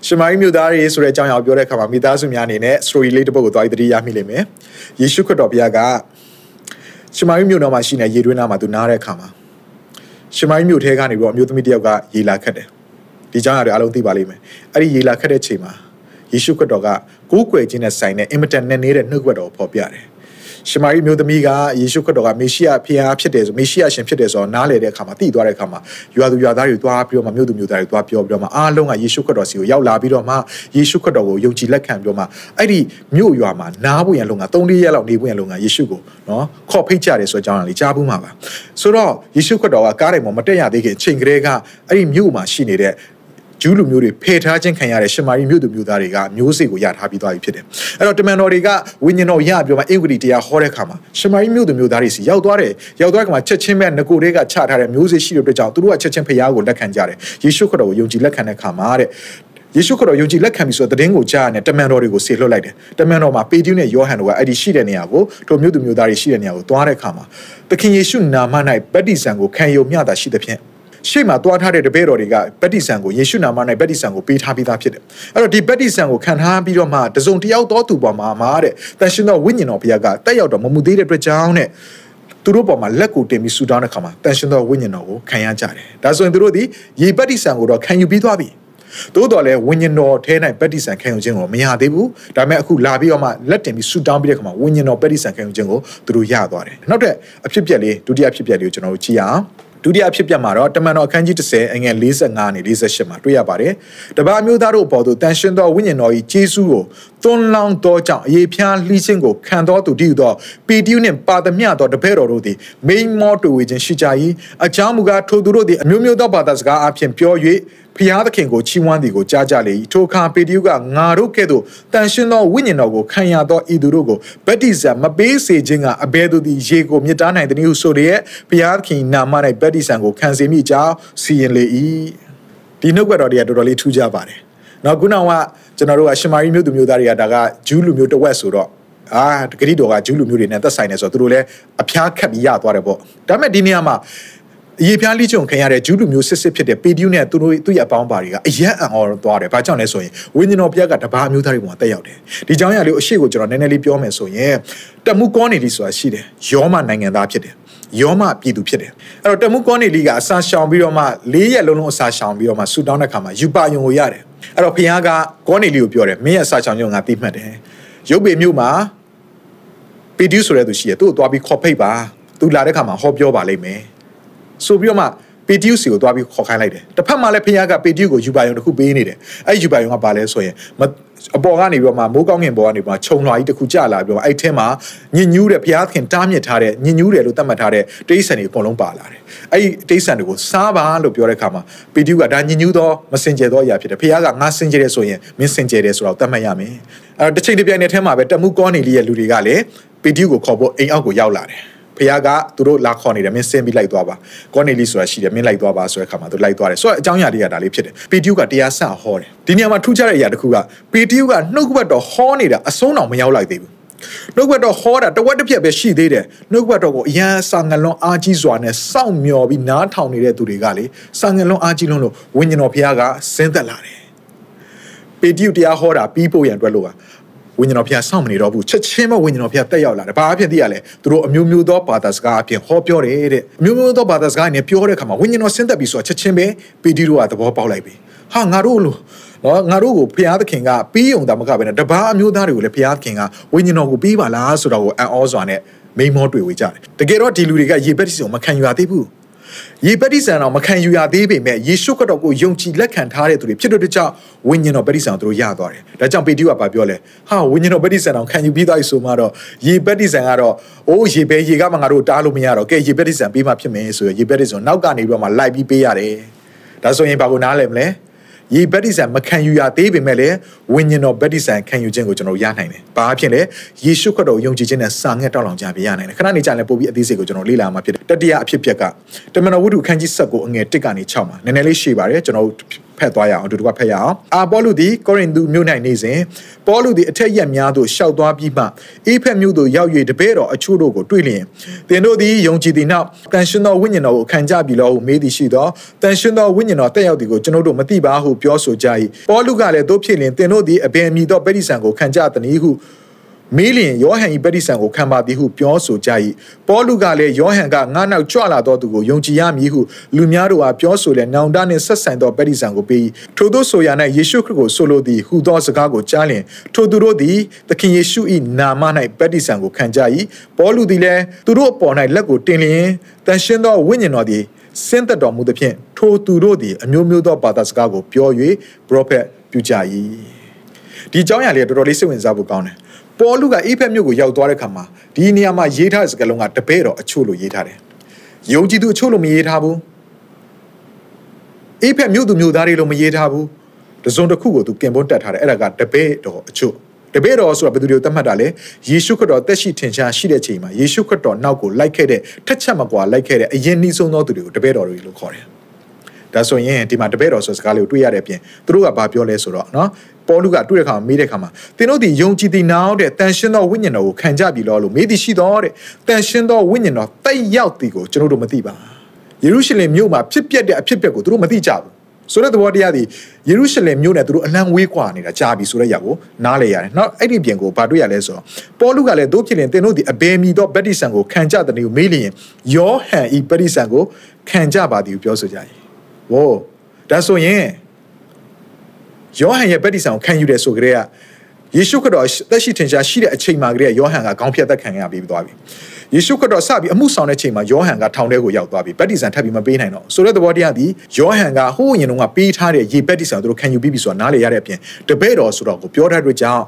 ရှမာရိမျိုးသားတွေဆိုတဲ့အကြောင်းအရာကိုပြောတဲ့အခါမှာမိသားစုများအနေနဲ့ story လေးတစ်ပုဒ်ကိုသွားပြီးတတိယမိလိမ့်မယ်ယေရှုခရစ်တော်ဘုရားကရှမာရိမျိုးတော်မှာရှိနေရေတွင်းနားမှာသူနားတဲ့အခါမှာ ရှမိုင်းမြို့ထဲကနေပြီးတော့အမျိုးသမီးတစ်ယောက်ကရေလာခတ်တယ်ဒီကြောင့်ရတယ်အားလုံးသိပါလိမ့်မယ်အဲ့ဒီရေလာခတ်တဲ့ချိန်မှာယေရှုခရစ်တော်ကကိုးကွယ်ခြင်းနဲ့ဆိုင်တဲ့အင်မတန်နဲ့နေတဲ့နှုတ်ကပတ်တော်ကိုဖော်ပြတယ် ရှမာရိမျိုးသမီးကယေရှုခရစ်တော်ကမေရှိယဖျားဖြစ်တယ်ဆိုမေရှိယရှင်ဖြစ်တယ်ဆိုတော့နားလေတဲ့အခါမှာသိသွားတဲ့အခါမှာယူသူယူသားတွေတွားပြီးတော့မှမြို့သူမြို့သားတွေတွားပြောပြီးတော့မှအားလုံးကယေရှုခရစ်တော်စီကိုရောက်လာပြီးတော့မှယေရှုခရစ်တော်ကိုယုံကြည်လက်ခံပြီးတော့မှအဲ့ဒီမြို့ရွာမှာနားဖို့ရန်လုံက3-4ရက်လောက်နေဖို့ရန်လုံကယေရှုကိုနော်ခေါ်ဖိတ်ကြတယ်ဆိုတဲ့အကြောင်းအရာလေးကြားဘူးမှာပါဆိုတော့ယေရှုခရစ်တော်ကကားတိုင်းမှာမတက်ရသေးခင်အချိန်ကလေးကအဲ့ဒီမြို့မှာရှိနေတဲ့ ဂျူးလူမျိုးတွေဖယ်ထားခြင်းခံရတဲ့ရှမာရိမြို့သူမျိုးသားတွေကမျိုးစေ့ကိုရထားပြီးသွားပြီဖြစ်တယ်။အဲ့တော့တမန်တော်တွေကဝိညာဉ်တော်ရပြီးတော့မှအင်္ဂလိပ်တရားဟောတဲ့အခါမှာရှမာရိမြို့သူမျိုးသားတွေစီရောက်သွားတယ်။ရောက်သွားတဲ့အခါမှာချက်ချင်းပဲငကိုတွေကချထားတဲ့မျိုးစေ့ရှိတဲ့အတွက်ကြောင့်သူတို့ကချက်ချင်းဖရားကိုလက်ခံကြတယ်။ယေရှုခရစ်တော်ကိုယုံကြည်လက်ခံတဲ့အခါမှာတဲ့ယေရှုခရစ်တော်ယုံကြည်လက်ခံပြီးဆိုတဲ့သတင်းကိုကြားရတဲ့တမန်တော်တွေကိုဆေလွှတ်လိုက်တယ်။တမန်တော်မှာပေတရုနဲ့ယောဟန်တို့ကအဲ့ဒီရှိတဲ့နေရာကိုထိုမြို့သူမျိုးသားတွေရှိတဲ့နေရာကိုသွားတဲ့အခါမှာသခင်ယေရှုနာမ၌ဗတ္တိဇံကိုခံယူမျှတာရှိသဖြင့် ရှေ့မှာတွားထားတဲ့တပည့်တော်တွေကဗတ္တိဆံကိုယေရှုနာမ၌ဗတ္တိဆံကိုပေးထားပြီးသားဖြစ်တယ်။အဲ့တော့ဒီဗတ္တိဆံကိုခံထားပြီးတော့မှတစုံတယောက်တော်သူပေါ်မှာမှာတဲ့တန်ရှင်သောဝိညာဉ်တော်ဘုရားကတက်ရောက်တော်မမူသေးတဲ့အတွက်ကြောင့်တဲ့သူတို့ပေါ်မှာလက်ကိုတင်ပြီးဆူတောင်းတဲ့ခါမှာတန်ရှင်သောဝိညာဉ်တော်ကိုခံရကြတယ်။ဒါဆိုရင်သူတို့ဒီယေဗတ္တိဆံကိုတော့ခံယူပြီးသွားပြီ။သို့တော်လည်းဝိညာဉ်တော်ထဲ၌ပတ္တိဆံခံယူခြင်းကိုမရသေးဘူး။ဒါပေမဲ့အခုလာပြီးတော့မှလက်တင်ပြီးဆူတောင်းပြီးတဲ့ခါမှာဝိညာဉ်တော်ပတ္တိဆံခံယူခြင်းကိုသူတို့ရသွားတယ်။နောက်တဲ့အဖြစ်ပြက်လေးဒုတိယဖြစ်ပြက်လေးကိုကျွန်တော်တို့ကြည့်ရအောင်။ ဒုတိယဖြစ်ပြမှာတော့တမန်တော်အခန်းကြီး30အငယ်45နဲ့48မှာတွေ့ရပါတယ်။တပါမျိုးသားတို့အပေါ်သို့တန်ရှင်သောဝိညာဉ်တော်၏ကျေးဇူးကို သွန်းလောင်းသောကြောင့်အေဖျားလှီးခြင်းကိုခံတော်သူတည်းသောပေတျုနှင့်ပါသမျှသောတပည့်တော်တို့သည်မိန်မောတွေ့ဝေခြင်းရှိကြ၏အကြောင်းမူကားထိုသူတို့သည်အမျိုးမျိုးသောဘာသာစကားအဖြစ်ပြော၍ဖျားသခင်ကိုချီးမွမ်းသည်ကိုကြားကြလေ၏ထိုအခါပေတျုကငါတို့ကဲ့သို့တန်ရှင်သောဝိညာဉ်တော်ကိုခံရသောဤသူတို့ကိုဗတ္တိဇံမပေးစေခြင်းကအဘယ်သူသည်ရေကိုမြစ်တားနိုင်သည်ဟုဆိုလျက်ဖျားသခင်နာမ၌ဗတ္တိဇံကိုခံစေမိကြောင်းစီရင်လေ၏ဒီနှုတ်ကတော်တွေကတော်တော်လေးထူးခြားပါတယ် နောက်ခုနကကျွန်တော်တို့ကရှမာရိမျိုးသူမျိုးသားတွေကဒါကဂျူးလူမျိုးတစ်ဝက်ဆိုတော့အာတကတိတော်ကဂျူးလူမျိုးတွေနဲ့သက်ဆိုင်နေဆိုတော့သူတို့လည်းအဖျားခတ်ပြီးရသွားတယ်ပေါ့ဒါပေမဲ့ဒီနေရာမှာအရေးပြားလိချုံခံရတဲ့ဂျူးလူမျိုးစစ်စစ်ဖြစ်တဲ့ပေဒီယုနဲ့သူတို့သူ့ရဲ့အပေါင်းပါတွေကအယက်အံ့ဩသွားတယ်။ဘာကြောင့်လဲဆိုရင်ဝိညာဉ်တော်ဘုရားကတပါးမျိုးသားတွေပေါ်မှာတက်ရောက်တယ်။ဒီကြောင့်ရလေးအရှိကိုကျွန်တော်နည်းနည်းလေးပြောမယ်ဆိုရင်တမှုကောနေလိဆိုတာရှိတယ်။ယောမနိုင်ငံသားဖြစ်တယ်။ယောမပြည်သူဖြစ်တယ်။အဲ့တော့တမှုကောနေလိကအစာရှောင်ပြီးတော့မှ၄ရက်လုံးလုံးအစာရှောင်ပြီးတော့မှဆူတောင်းတဲ့ခါမှာယူပါယုံကိုရတယ်။ အဲ့တော့ဘုရားကကောနေလိကိုပြောတယ်မင်းရဲ့အစာရှောင်ရုံငါသိမှတ်တယ်။ရုပ်ပေမြို့မှာပေဒီယုဆိုတဲ့သူရှိတယ်။သူ့ကိုသွားပြီးခေါ်ဖိတ်ပါ။သူလာတဲ့ခါမှာဟောပြောပါလိမ့်မယ်။ဆိုပြီးတော့မှ ပေတီယုစီကိုသွားပြီးခေါ်ခိုင်းလိုက်တယ်တစ်ဖက်မှာလည်းဖခင်ကပေတီယုကိုယူပါယုံတစ်ခုပေးနေတယ်အဲ့ယူပါယုံကဘာလဲဆိုရင်အပေါ်ကနေပြီးတော့မှမိုးကောင်းငင်ပေါ်ကနေပြီးတော့ခြုံလွှာကြီးတစ်ခုကျလာပြီးတော့အဲ့ထဲမှာညင်ညူးတဲ့ဘုရားခင်တားမြစ်ထားတဲ့ညင်ညူးတယ်လို့သတ်မှတ်ထားတဲ့တိရစ္ဆာန်တွေအကုန်လုံးပါလာတယ်အဲ့ဒီတိရစ္ဆာန်တွေကိုစားပါလို့ပြောတဲ့အခါမှာပေတီယုကဒါညင်ညူးသောမစင်ကြယ်သောအရာဖြစ်တယ်ဘုရားကငါစင်ကြယ်တယ်ဆိုရင်မင်းစင်ကြယ်တယ်ဆိုတော့သတ်မှတ်ရမယ်အဲ့တော့တစ်ချိန်တစ်ပြိုင်နက်ထဲမှာပဲတမှုကောနေလေးရဲ့လူတွေကလည်းပေတီယုကိုခေါ်ဖို့အိမ်အောက်ကိုရောက်လာတယ် ဖခင်ကသူတို့လာခေါ်နေတယ်မင်းဆင်းပြီးလိုက်သွားပါကောနေလီဆိုတာရှိတယ်မင်းလိုက်သွားပါဆိုတဲ့ခါမှာသူလိုက်သွားတယ်ဆိုတော့အကြောင်းအရာတွေကဒါလေးဖြစ်တယ်ပီတီယုကတရားဆဟောတယ်ဒီနေရာမှာထူးခြားတဲ့အရာတစ်ခုကပီတီယုကနှုတ်ကပတ်တော်ဟောနေတာအဆုံးတော်မရောက်လိုက်သေးဘူးနှုတ်ကပတ်တော်ဟောတာတဝက်တစ်ပြက်ပဲရှိသေးတယ်နှုတ်ကပတ်တော်ကိုအရန်စာငလွန်အားကြီးစွာနဲ့စောင့်မျှော်ပြီးနားထောင်နေတဲ့သူတွေကလေစာငလွန်အားကြီးလွန်းလို့ဝိညာဉ်တော်ဘုရားကဆင်းသက်လာတယ်ပေတရုတရားဟောတာပြီးဖို့ရန်အတွက်လို့ပါ ဝိညာဉ်တော်ဖျားစောင့်မနေတော့ဘူးချက်ချင်းပဲဝိညာဉ်တော်ဖျားတက်ရောက်လာတယ်ဘာအဖြစ်သိရလဲသူတို့အမျိုးမျိုးသောဘာသာစကားအဖြစ်ဟောပြောတယ်တဲ့အမျိုးမျိုးသောဘာသာစကားနဲ့ပြောတဲ့အခါမှာဝိညာဉ်တော်ဆင်းသက်ပြီးဆိုတော့ချက်ချင်းပဲပေတီတို့ကသဘောပေါက်လိုက်ပြီဟာငါတို့လို့နော်ငါတို့ကိုဘုရားသခင်ကပြီးုံတာမကပဲနဲ့တပါးအမျိုးသားတွေကိုလည်းဘုရားသခင်ကဝိညာဉ်တော်ကိုပြီးပါလားဆိုတော့ကိုအံ့ဩစွာနဲ့မိမောတွေ့ဝေကြတယ်တကယ်တော့ဒီလူတွေကရေပက်တိစုံမခံယူရသေးဘူး ယေပတိဆန်တော်မခံယူရသေးပေမဲ့ယေရှုခရစ်တော်ကိုယုံကြည်လက်ခံထားတဲ့သူတွေဖြစ်တဲ့ကြောင့်ဝိညာဉ်တော်ပတိဆန်သူတို့ရသွားတယ်။ဒါကြောင့်ပေတရုကပြောလဲဟာဝိညာဉ်တော်ပတိဆန်တော်ခံယူပြီးသားဆိုမှတော့ယေပတိဆန်ကတော့အိုးယေပဲယေကမှငါတို့တားလို့မရတော့ကဲယေပတိဆန်ပြီးမှဖြစ်မယ်ဆိုရယေပတိဆန်နောက်ကနေပြီးတော့မှလိုက်ပြီးပေးရတယ်။ဒါဆိုရင်ဘာကိုနားလဲမလဲ။ ရေဗက်တိဆန်မခံယူရသေးပေမဲ့လည်းဝိညာဉ်တော်ဗက်တိဆန်ခံယူခြင်းကိုကျွန်တော်ရနိုင်တယ်။ဘာဖြစ်လဲယေရှုခရစ်တော်ယုံကြည်ခြင်းနဲ့စာငှက်တောက်လောင်ကြပြရနိုင်တယ်။ခဏနေကြလည်းပို့ပြီးအသေးစိတ်ကိုကျွန်တော်လေ့လာမှာဖြစ်တယ်။တတိယအဖြစ်ပြက်ကတမန်တော်ဝတ္ထုခန်းကြီး7ကိုအငယ်1ကနေ6မှာနည်းနည်းလေးရှေ့ပါတယ်ကျွန်တော်ဖ တ်သွားရအောင်အတူတူကဖတ်ရအောင်အာပေါလုသည်ကောရိန္သုမြို့၌နေစဉ်ပေါလုသည်အထက်ရက်များသို့ရှောက်သွားပြီးမှအေဖက်မြို့သို့ရောက်၍တပည့်တော်အချို့တို့ကိုတွေ့လျင်သင်တို့သည်ယုံကြည်သည်နောက်တန်ရှင်သောဝိညာဉ်တော်ကိုခံကြပြီလို့မေးသည်ရှိသောတန်ရှင်သောဝိညာဉ်တော်တက်ရောက်သည်ကိုကျွန်တော်တို့မသိပါဟုပြောဆိုကြ၏ပေါလုကလည်းတို့ဖြစ်လျင်သင်တို့သည်အဘယ်မည်သောပရိသန်ကိုခံကြသည်ဟု မေးလျင်ယောဟန်၏ပရိသန်ကိုခံပါသည်ဟုပြောဆိုကြ၏ပေါလုကလည်းယောဟန်ကငါနောက်ကြွလာသောသူကိုယုံကြည်ရမည်ဟုလူများတို့အားပြောဆိုလျက်နောင်တနှင့်ဆက်ဆိုင်သောပရိသန်ကိုပေးထိုသောဆိုရ၌ယေရှုခရစ်ကိုဆိုလိုသည်ဟူသောစကားကိုကြားလျင်ထိုသူတို့သည်သခင်ယေရှု၏နာမ၌ပရိသန်ကိုခံကြ၏ပေါလုသည်လည်းသူတို့အပေါ်၌လက်ကိုတင်လျင်တန်ရှင်းသောဝိညာဉ်တော်သည်စင်သက်တော်မူသဖြင့်ထိုသူတို့သည်အမျိုးမျိုးသောဘာသာစကားကိုပြော၍ပရောဖက်ပြုကြ၏ဒီအကြောင်းအရာလေးတော်တော်လေးစိတ်ဝင်စားဖို့ကောင်းတယ် ပေါ်လူကအေးဖက်မြို့ကိုရောက်သွားတဲ့ခါမှာဒီနေရာမှာရေးထားတဲ့စကားလုံးကတပည့်တော်အချို့လို့ရေးထားတယ်။ယုံကြည်သူအချို့လို့မရေးထားဘူး။အေးဖက်မြို့သူမြို့သားတွေလို့မရေးထားဘူး။တစုံတစ်ခုကိုသူကင်ပွန်းတက်ထားတယ်အဲ့ဒါကတပည့်တော်အချို့တပည့်တော်ဆိုတာဘယ်သူတွေကိုသတ်မှတ်တာလဲယေရှုခရစ်တော်တက်ရှိထင်ရှားရှိတဲ့ချိန်မှာယေရှုခရစ်တော်နောက်ကိုလိုက်ခဲ့တဲ့ထက်ချက်မကွာလိုက်ခဲ့တဲ့အရင်နှီးဆုံးသောသူတွေကိုတပည့်တော်တွေလို့ခေါ်တယ် ဒါဆိုရင်ဒီမှာတပည့်တော်ဆိုစကားလေးကိုတွေ့ရတဲ့အပြင်သူတို့ကဘာပြောလဲဆိုတော့နော်ပေါလုကတွေ့တဲ့ခါမေးတဲ့ခါမှာသင်တို့ဒီယုံကြည်သည်နောက်တဲ့တန်ရှင်းသောဝိညာဉ်တော်ကိုခံကြပြီလို့လို့မေးသည်ရှိတော့တဲ့တန်ရှင်းသောဝိညာဉ်တော်တိတ်ရောက်သည်ကိုကျွန်တော်တို့မသိပါယေရုရှလင်မြို့မှာဖြစ်ပျက်တဲ့အဖြစ်ပျက်ကိုသူတို့မသိကြဘူးဆိုတဲ့သဘောတရားဒီယေရုရှလင်မြို့နဲ့သူတို့အလံဝေးကွာနေတာကြာပြီဆိုတဲ့ຢာကိုနားလေရတယ်။နောက်အဲ့ဒီပြင်ကိုဘာတွေ့ရလဲဆိုတော့ပေါလုကလည်းတို့ဖြစ်ရင်သင်တို့ဒီအဘယ်မီသောဗတ္တိဆန်ကိုခံကြတဲ့နေကိုမေးလျင်ယောဟန်ဤဗတ္တိဆန်ကိုခံကြပါသည်ကိုပြောဆိုကြ၏။ ဝေါဒါဆိုရင်ယောဟန်ရဲ့ဗတ္တိဆန်ကိုခံယူတယ်ဆိုကြတဲ့ကယေရှုခရစ်တော်သက်ရှိထင်ရှားရှိတဲ့အချိန်မှာကလေးယောဟန်ကခေါင်းဖြတ်သက်ခံရပြီးသွားပြီယေရှုခရစ်တော်စပြီးအမှုဆောင်တဲ့ချိန်မှာယောဟန်ကထောင်ထဲကိုရောက်သွားပြီဗတ္တိဆန်ထပ်ပြီးမပေးနိုင်တော့ဆိုတဲ့သဘောတရားဒီယောဟန်ကဟိုးရင်တုန်းကပေးထားတဲ့ရေဗတ္တိဆန်တို့ခံယူပြီးပြီဆိုတာနားလေရတဲ့အပြင်တပည့်တော်ဆိုတော့ကိုပြောထားတဲ့ကြောင့်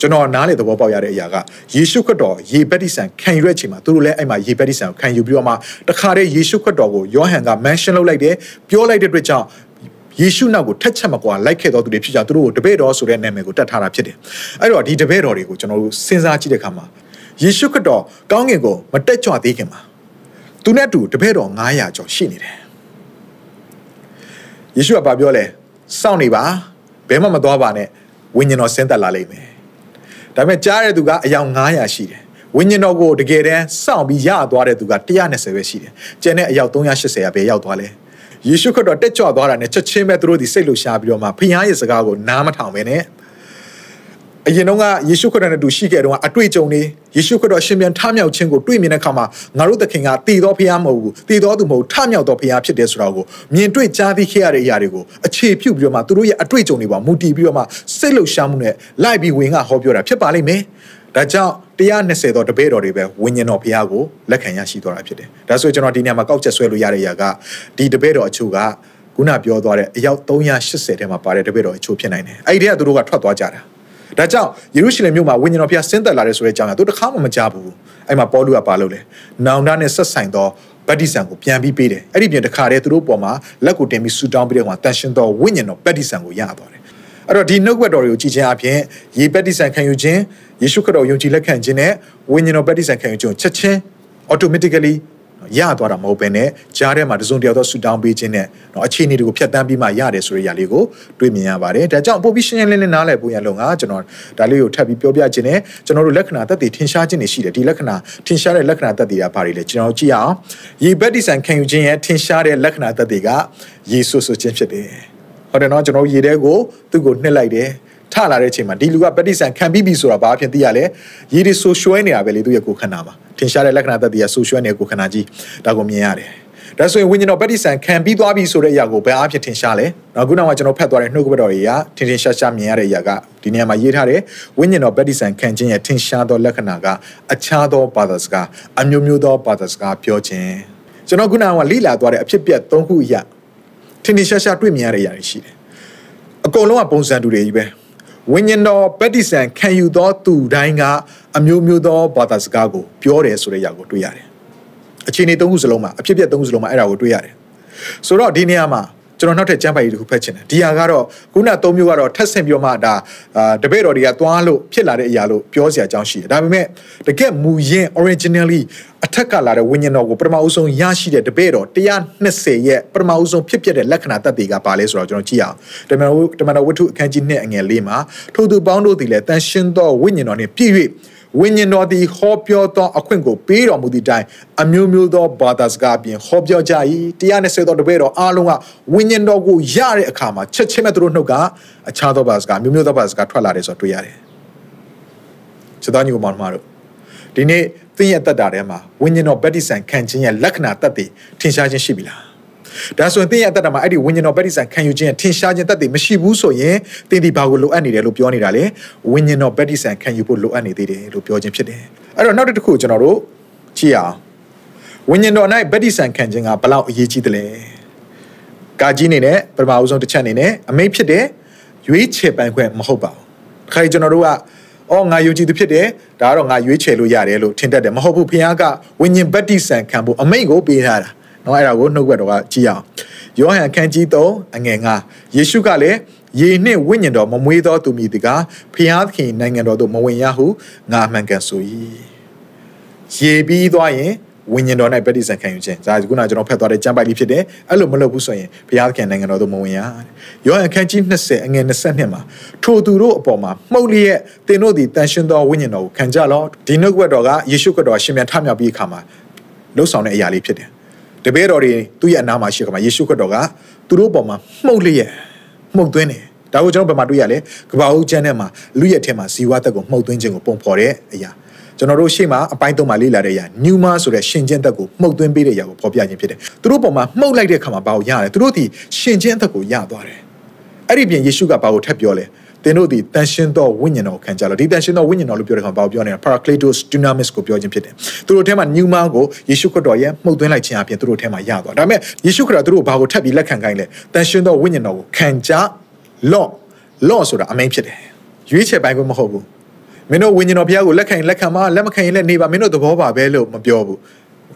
ကျွန်တော်နားလေသဘောပေါက်ရတဲ့အရာကယေရှုခရစ်တော်ရေပက်တိဆန်ခံယူတဲ့အချိန်မှာသူတို့လည်းအဲ့မှာရေပက်တိဆန်ကိုခံယူပြီးတော့မှတခါတည်းယေရှုခရစ်တော်ကိုယောဟန်က mention လုပ်လိုက်တယ်ပြောလိုက်တဲ့အတွက်ကြောင့်ယေရှုနောက်ကိုထက်ချက်မကွာလိုက်ခဲ့တော်သူတွေဖြစ်ကြသူတို့ကိုတပည့်တော်ဆိုတဲ့နာမည်ကိုတတ်ထားတာဖြစ်တယ်အဲ့တော့ဒီတပည့်တော်တွေကိုကျွန်တော်တို့စဉ်းစားကြည့်တဲ့အခါမှာယေရှုခရစ်တော်ကောင်းကင်ကိုမတက်ကြွသေးခင်မှာသူနဲ့အတူတပည့်တော်900ကျော်ရှိနေတယ်ယေရှုကပြောလဲစောင့်နေပါဘယ်မှမသွားပါနဲ့ဝိညာဉ်တော်ဆင်းသက်လာလိမ့်မယ် ဒါပေမဲ့ကြားတဲ့သူကအယောက်900ရှိတယ်ဝိညာဉ်တော်ကိုတကယ်တမ်းစောင့်ပြီးရသွားတဲ့သူက120ပဲရှိတယ်ကျန်တဲ့အယောက်380ကပဲရောက်သွားလဲယေရှုခရစ်တော်တက်ကြွသွားတာနဲ့ချက်ချင်းပဲသူတို့ဒီစိတ်လှရှားပြီးတော့မှဖခင်ရဲ့စကားကိုနားမထောင်ပဲနဲ့ အရင်တော့ကယေရှုခရစ်တော်နဲ့တူရှိခဲ့တော့အတွေ့အကြုံတွေယေရှုခရစ်တော်ရှင်ပြန်ထမြောက်ခြင်းကိုတွေ့မြင်တဲ့အခါမှာငါတို့သခင်ကတည်တော်ဖခင်မဟုတ်ဘူးတည်တော်သူမဟုတ်ထမြောက်တော်ဖခင်ဖြစ်တယ်ဆိုတာကိုမြင်တွေ့ကြားသိခဲ့ရတဲ့အရာတွေကိုအခြေပြုပြီးတော့မှသူတို့ရဲ့အတွေ့အကြုံတွေပေါ်မူတည်ပြီးတော့မှစိတ်လှရှားမှုနဲ့လိုက်ပြီးဝင်ကဟောပြောတာဖြစ်ပါလိမ့်မယ်ဒါကြောင့်120တော့တပည့်တော်တွေပဲဝိညာဉ်တော်ဖခင်ကိုလက်ခံရရှိသွားတာဖြစ်တယ်ဒါဆိုကျွန်တော်ဒီနေရာမှာကောက်ချက်ဆွဲလို့ရတဲ့အရာကဒီတပည့်တော်အချို့ကခုနပြောသွားတဲ့အယောက်380ထဲမှာပါတဲ့တပည့်တော်အချို့ဖြစ်နိုင်တယ်အဲ့ဒီတည်းကသူတို့ကထွက်သွားကြတာ ဒါကြောင့်ယေရုရှလင်မြို့မှာဝိညာဉ်တော်ဖျားဆင်းသက်လာတဲ့ဆိုတဲ့အကြောင်းကသူတခါမှမကြားဘူးအဲ့မှာပေါလုကပါလို့လေနောင်တနဲ့ဆက်ဆိုင်သောဗတ္တိဇံကိုပြန်ပြီးပေးတယ်အဲ့ဒီပြင်တခါတည်းသူတို့ပေါ်မှာလက်ကိုတင်ပြီးဆူတောင်းပြီးတော့တန်ရှင်သောဝိညာဉ်တော်ဗတ္တိဇံကိုရသွားတယ်အဲ့တော့ဒီနှုတ်ကပတ်တော်တွေကိုကြည်ခြင်းအပြင်ယေပတ္တိဇံခံယူခြင်းယေရှုခရစ်တော်ယုံကြည်လက်ခံခြင်းနဲ့ဝိညာဉ်တော်ဗတ္တိဇံခံယူခြင်းချက်ချင်း automatically ရသွားတာမဟုတ်ဘဲနဲ့ကြားထဲမှာတစုံတယောက်သောဆူတောင်းပေးခြင်းနဲ့တော့အခြေအနေတွေကိုဖျက်ဆီးပြီးမှရတယ်ဆိုတဲ့အရာလေးကိုတွေ့မြင်ရပါတယ်ဒါကြောင့်ပိုပြီးရှင်းရှင်းလင်းလင်းနားလည်ဖို့ရလုံကကျွန်တော်ဒါလေးကိုထပ်ပြီးပြောပြခြင်းနဲ့ကျွန်တော်တို့လက္ခဏာသက်သေထင်ရှားခြင်းတွေရှိတယ်ဒီလက္ခဏာထင်ရှားတဲ့လက္ခဏာသက်သေကဘာတွေလဲကျွန်တော်ကြည့်ရအောင်ရေဘက်ဒီဆန်ခံယူခြင်းရဲ့ထင်ရှားတဲ့လက္ခဏာသက်သေကယေရှုဆိုခြင်းဖြစ်တယ်ဟုတ်တယ်နော်ကျွန်တော်ရေထဲကိုသူ့ကိုနှက်လိုက်တယ် ထလာတဲ့အချိန်မှာဒီလူကပဋိဆန်ခံပြီးပြီဆိုတာဘာဖြစ်သိရလဲရေဒီဆိုရွှဲနေတာပဲလေသူရဲ့ကိုယ်ခန္ဓာမှာထင်ရှားတဲ့လက္ခဏာသက်တည်းကဆိုရွှဲနေတဲ့ကိုယ်ခန္ဓာကြီးဒါကိုမြင်ရတယ်ဒါဆိုရင်ဝိညာဉ်တော်ပဋိဆန်ခံပြီးသွားပြီဆိုတဲ့အရာကိုဘယ်အားဖြင့်ထင်ရှားလဲ။နောက်ခုနောက်မှာကျွန်တော်ဖတ်သွားတဲ့နှုတ်ကပတ်တော်တွေကထင်ထင်ရှားရှားမြင်ရတဲ့အရာကဒီနေရာမှာရေးထားတဲ့ဝိညာဉ်တော်ပဋိဆန်ခံခြင်းရဲ့ထင်ရှားသောလက္ခဏာကအခြားသောဘာသာစကားအမျိုးမျိုးသောဘာသာစကားပြောခြင်းကျွန်တော်ခုနကလိလာသွားတဲ့အဖြစ်ပြက်၃ခုအရာထင်ထင်ရှားရှားတွေ့မြင်ရတဲ့အရာတွေရှိတယ်။အကုန်လုံးကပုံစံတူတွေကြီးပဲ။ ဝိညာဉ်တော်ပတ္တိဆန်ခံယူသောသူတိုင်းကအမျိုးမျိုးသောဘာသာစကားကိုပြောတယ်ဆိုတဲ့ຢာကိုတွေ့ရတယ်။အခြေအနေသုံးခုစလုံးမှာအဖြစ်အပျက်သုံးခုစလုံးမှာအဲ့ဒါကိုတွေ့ရတယ်။ဆိုတော့ဒီနေရာမှာ ကျွန်တော်နောက်ထပ်ကျမ်းပိုင်တစ်ခုဖတ်ချင်တယ်ဒီဟာကတော့ခုနသုံးမျိုးကတော့ထပ်ဆင့်ပြောမှဒါအာတပည့်တော်တွေကသွားလို့ဖြစ်လာတဲ့အရာလို့ပြောစရာအကြောင်းရှိတယ်ဒါပေမဲ့တကယ်မူရင်း originally အထက်ကလာတဲ့ဝိညာဉ်တော်ကိုပထမအဆုံးရရှိတဲ့တပည့်တော်120ရဲ့ပထမအဆုံးဖြစ်ပျက်တဲ့လက္ခဏာတတ်တွေကပါလဲဆိုတော့ကျွန်တော်ကြည့်အောင်တမန်တော်တမန်တော်ဝတ္ထုအခန်းကြီး2အငယ်၄မှာထို့သူပေါင်းတို့သည်လည်းတန်ရှင်းသောဝိညာဉ်တော်နှင့်ပြည့်၍ ဝိညာဉ်တော်သည်ဟောပြောသောအခွင့်ကိုပေးတော်မူသည့်တိုင်အမျိုးမျိုးသောဘာသာစကားပြင်ဟောပြောကြ၏120သောတပည့်တော်အားလုံးကဝိညာဉ်တော်ကိုရတဲ့အခါမှာချက်ချင်းပဲသူတို့နှုတ်ကအခြားသောဘာသာစကားမျိုးမျိုးသောဘာသာစကားထွက်လာတယ်ဆိုတော့တွေ့ရတယ်။ချက်သားညီကိုမောင်တို့ဒီနေ့သင်ရဲ့တက်တာထဲမှာဝိညာဉ်တော်ဗတ္တိဆန်ခံခြင်းရဲ့လက္ခဏာတက်တဲ့ထင်ရှားခြင်းရှိပြီလား ဒါဆိုရင်သင်ရဲ့အသက်တာမှာအဲ့ဒီဝိညာဉ်တော်ဗတ္တိဆန်ခံယူခြင်းထင်ရှားခြင်းတက်တဲ့မရှိဘူးဆိုရင်သင်ဒီဘာကိုလိုအပ်နေတယ်လို့ပြောနေတာလေဝိညာဉ်တော်ဗတ္တိဆန်ခံယူဖို့လိုအပ်နေသေးတယ်လို့ပြောခြင်းဖြစ်တယ်အဲ့တော့နောက်တစ်ခုကျွန်တော်တို့ကြည့်အောင်ဝိညာဉ်တော်၌ဗတ္တိဆန်ခံခြင်းကဘလောက်အရေးကြီးတယ်လဲကာကြီးနေနဲ့ပထမအဦးဆုံးတစ်ချက်အနေနဲ့အမိတ်ဖြစ်တဲ့ရွေးချယ်ပိုင်ခွင့်မဟုတ်ပါဘူးခါကြီးကျွန်တော်တို့ကအော်ငါယုံကြည်သူဖြစ်တယ်ဒါကတော့ငါရွေးချယ်လို့ရတယ်လို့ထင်တတ်တယ်မဟုတ်ဘူးဖခင်ကဝိညာဉ်ဗတ္တိဆန်ခံဖို့အမိန့်ကိုပေးထားတာ နော်အဲ့ဒါကိုနှုတ်ဘက်တော်ကကြည့်အောင်ယောဟန်ခန်းကြီး3အငယ်9ယေရှုကလည်းယေနှင့်ဝိညာဉ်တော်မမွေးသောသူမည်တကားဖျားသခင်နိုင်ငံတော်သို့မဝင်ရဟုငါအမှန်ကန်ဆို၏ရေပြီးသွားရင်ဝိညာဉ်တော်၌ဗတ္တိဇံခံယူခြင်းဒါကခုနကျွန်တော်ဖတ်သွားတဲ့ကျမ်းပိုက်လေးဖြစ်တယ်အဲ့လိုမလုပ်ဘူးဆိုရင်ဘုရားသခင်နိုင်ငံတော်သို့မဝင်ရယောဟန်ခန်းကြီး20အငယ်22မှာထိုသူတို့အပေါ်မှာမှုတ်လျက်သင်တို့သည်တန်ရှင်းသောဝိညာဉ်တော်ကိုခံကြလောဒီနှုတ်ကပတ်တော်ကယေရှုခရစ်တော်ရှင်ပြန်ထမြောက်ပြီးအခါမှာလှုပ်ဆောင်တဲ့အရာလေးဖြစ်တယ် တပည့်တော်တွေသူ့ရဲ့အနာမှာရှိခါမှာယေရှုခရစ်တော်ကသူတို့ပေါ်မှာမှုတ်လျက်မှုတ်သွင်းတယ်ဒါကိုကျွန်တော်ဘယ်မှာတွေ့ရလဲကပ္ပဦးကျမ်းထဲမှာလူရဲ့ထဲမှာဇီဝသက်ကိုမှုတ်သွင်းခြင်းကိုပုံဖော်တဲ့အရာကျွန်တော်တို့ရှေ့မှာအပိုင်းသုံးမှာလေ့လာတဲ့အရာ pneuma ဆိုတဲ့ရှင်ကျင်းသက်ကိုမှုတ်သွင်းပေးတဲ့အရာကိုဖော်ပြခြင်းဖြစ်တယ်သူတို့ပေါ်မှာမှုတ်လိုက်တဲ့အခါမှာဘာကိုရတယ်သူတို့ဒီရှင်ကျင်းသက်ကိုရသွားတယ်အဲ့ဒီပြင်ယေရှုကဘာကိုထပ်ပြောလဲ သင်တို့ဒီတန်ရှင်းသောဝိညာဉ်တော်ခံကြလို့ဒီတန်ရှင်းသောဝိညာဉ်တော်လို့ပြောတဲ့အခါဘာကိုပြောနေတာ Paracletos Dunamis ကိုပြောခြင်းဖြစ်တယ်သူတို့ထဲမှာ pneuma ကိုယေရှုခရစ်တော်ရဲ့မှုတ်သွင်းလိုက်ခြင်းအပြင်သူတို့ထဲမှာရသွားဒါပေမဲ့ယေရှုခရစ်တော်သူတို့ဘာကိုထပ်ပြီးလက်ခံခိုင်းလဲတန်ရှင်းသောဝိညာဉ်တော်ကိုခံကြလော့လော့ဆိုတာအမိန်ဖြစ်တယ်ရွေးချယ်ပိုင်းကမဟုတ်ဘူးမင်းတို့ဝိညာဉ်တော်ဘုရားကိုလက်ခံရင်လက်ခံပါလက်မခံရင်လည်းနေပါမင်းတို့သဘောပါပဲလို့မပြောဘူး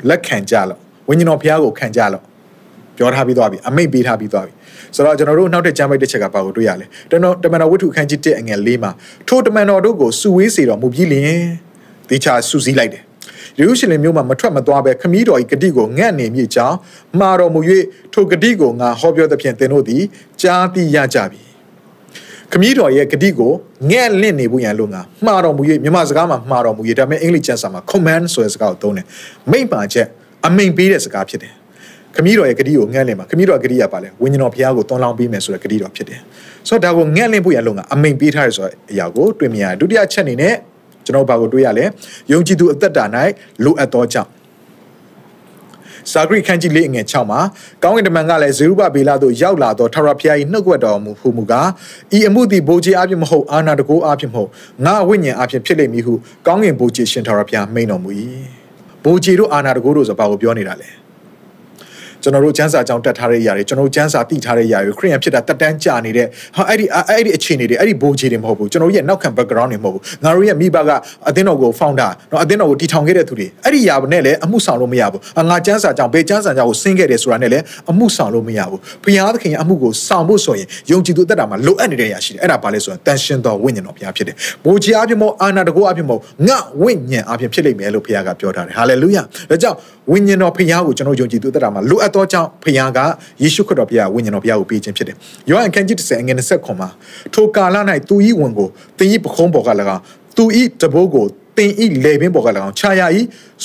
လက်ခံကြလို့ဝိညာဉ်တော်ဘုရားကိုခံကြလို့ပြောထားပြီးသွားပြီအမိတ်ပေးထားပြီးသွားပြီ ဆိုတော့ကျွန်တော်တို့နောက်တဲ့ကျမ်းပိုက်တစ်ချက်ကပါကိုတွေ့ရလဲတမန်တော်တမန်တော်ဝတ္ထုအခန်းကြီး1အငယ်၄မှာထိုတမန်တော်တို့ကိုစုဝေးစေတော်မူပြီးလျင်တေချာစုစည်းလိုက်တယ်ယေရုရှလင်မြို့မှာမထွက်မသွားပဲခမည်းတော်၏ဂတိကိုငန့်နေမိကြောင်းမှားတော်မူ၍ထိုဂတိကိုငါဟောပြောသဖြင့်သင်တို့သည်ကြားသိရကြပြီခခမည်းတော်ရဲ့ဂတိကိုငဲ့လင့်နေဖို့ရန်လို့ငါမှားတော်မူ၍မြန်မာစကားမှာမှားတော်မူ၍ဒါပေမဲ့အင်္ဂလိပ်ကျမ်းစာမှာ command ဆိုတဲ့စကားကိုသုံးတယ်မိန့်ပါချက်အမိန်ပေးတဲ့စကားဖြစ်တယ် ခမည်းတော်ရဲ့ဂတိကိုငဲ့လင့်ပါခမည်းတော်ဂတိရပါလဲဝိညာဉ်တော်ဘုရားကိုတွန်းလောင်းပေးမယ်ဆိုတဲ့ဂတိတော်ဖြစ်တယ်ဆိုတော့ဒါကိုငဲ့လင့်ဖို့ရန်လို့ငါအမိန်ပေးထားရဆိုတဲ့အရာကိုတွေ့မြင်ရတယ်ဒုတိယချက်အနေနဲ့ကျွန်တော်ဘာကိုတွေ့ရလဲယုံကြည်သူအသက်တာ၌လိုအပ်သောကြောင့်စာဂရိခန်းကြီးလေးအငယ်6မှာကောင်းကင်တမန်ကလည်းဇေရုဘဗေလသို့ရောက်လာသောထာဝရဘုရား၏နှုတ်ကပတ်တော်မူဟူမူကားဤအမှုသည်ဘိုးကြီးအပြစ်မဟုတ်အာနာတကိုးအပြစ်မဟုတ်ငါဝိညာဉ်အပြစ်ဖြစ်လိမ့်မည်ဟုကောင်းကင်ဘိုးကြီးရှင်ထာဝရဘုရားမိန်တော်မူ၏ဘိုးကြီးတို့အာနာတကိုးတို့ဆိုဘာကိုပြောနေတာလဲ ကျွန်တော်တို့ကျမ်းစာအကြောင်းတက်ထားတဲ့အရာတွေကျွန်တော်တို့ကျမ်းစာသိထားတဲ့အရာတွေခရိယန်ဖြစ်တာတက်တန်းကြာနေတဲ့ဟာအဲ့ဒီအဲ့ဒီအခြေအနေတွေအဲ့ဒီဘိုးကြီးတွေမဟုတ်ဘူးကျွန်တော်တို့ရဲ့နောက်ခံ background တွေမဟုတ်ဘူးငါတို့ရဲ့မိဘကအသင်းတော်ကို founder เนาะအသင်းတော်ကိုတည်ထောင်ခဲ့တဲ့သူတွေအဲ့ဒီຢာနဲ့လည်းအမှုဆောင်လို့မရဘူးငါကျမ်းစာအကြောင်းဘယ်ကျမ်းစာအကြောင်းကိုဆင်းခဲ့တယ်ဆိုတာနဲ့လည်းအမှုဆောင်လို့မရဘူးဘုရားသခင်ရဲ့အမှုကိုဆောင်ဖို့ဆိုရင်ယုံကြည်သူတက်တာမှာလိုအပ်နေတဲ့အရာရှိတယ်အဲ့ဒါဘာလဲဆိုရင်တန်ရှင်တော်ဝိညာဉ်တော်ဘုရားဖြစ်တယ်ဘိုးကြီးအပြစ်မဟုတ်အာနာတကောအပြစ်မဟုတ်ငါဝိညာဉ်အပြစ်ဖြစ်လိမ့်မယ်လို့ဘုရားကပြောထားတယ်ဟာလေလုယာဒါကြောင့် ဝိညာဉ်တော်ဘုရားကိုကျွန်တော်ယုံကြည်သူတက်တာမှာလိုအပ်သောကြောင့်ဘုရားကယေရှုခရစ်တော်ဘုရားဝိညာဉ်တော်ဘုရားကိုပေးခြင်းဖြစ်တယ်။ယောဟန်ခန်းကြီး30အငယ်20ခွန်မှာထိုကာလ၌သူ၏ဝင်ကိုသင်၏ပခုံးပေါ်က၎င်းသူ၏တဘိုးကိုသင်၏လေပင်ပေါ်က၎င်းခြာရ၏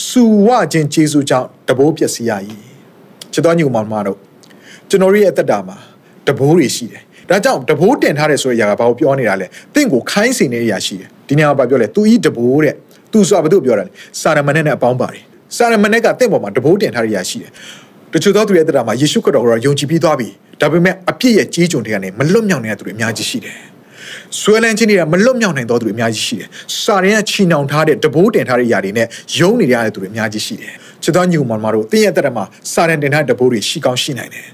စူဝခြင်းကျေးဇူးကြောင့်တဘိုးပျက်စီးရ၏။ချစ်တော်ညီကောင်မတို့ကျွန်တော်ရဲ့အသက်တာမှာတဘိုးတွေရှိတယ်။ဒါကြောင့်တဘိုးတင်ထားတယ်ဆိုတဲ့အရာကဘာကိုပြောနေတာလဲ။တင့်ကိုခိုင်းစေနေတဲ့အရာရှိတယ်။ဒီနေရာမှာပြောလဲသူဤတဘိုးတဲ့။သူဆိုတာဘာလို့ပြောတာလဲ။စာရမဏေနဲ့အပေါင်းပါတယ်။ စာရမဏေကတင့်ပေါ်မှာတဘိုးတင်ထားတဲ့အရာရှိတယ်။တချို့သောသူရဲ့တရားမှာယေရှုခရစ်တော်ကိုယုံကြည်ပြီးသွားပြီဒါပေမဲ့အပြစ်ရဲ့ကြီးကြုံတွေကနေမလွတ်မြောက်နေတဲ့သူတွေအများကြီးရှိတယ်ဆွဲလန်းခြင်းတွေကမလွတ်မြောက်နိုင်သောသူတွေအများကြီးရှိတယ်စာရင်းကချီနှောင်ထားတဲ့တဘိုးတင်ထားတဲ့ຢာတွေနဲ့ယုံနေရတဲ့သူတွေအများကြီးရှိတယ်ချစ်တော်ညီကောင်မတို့တင်းရဲ့တက်မှာစာရင်းတင်ထားတဲ့တဘိုးတွေရှိကောင်းရှိနိုင်တယ်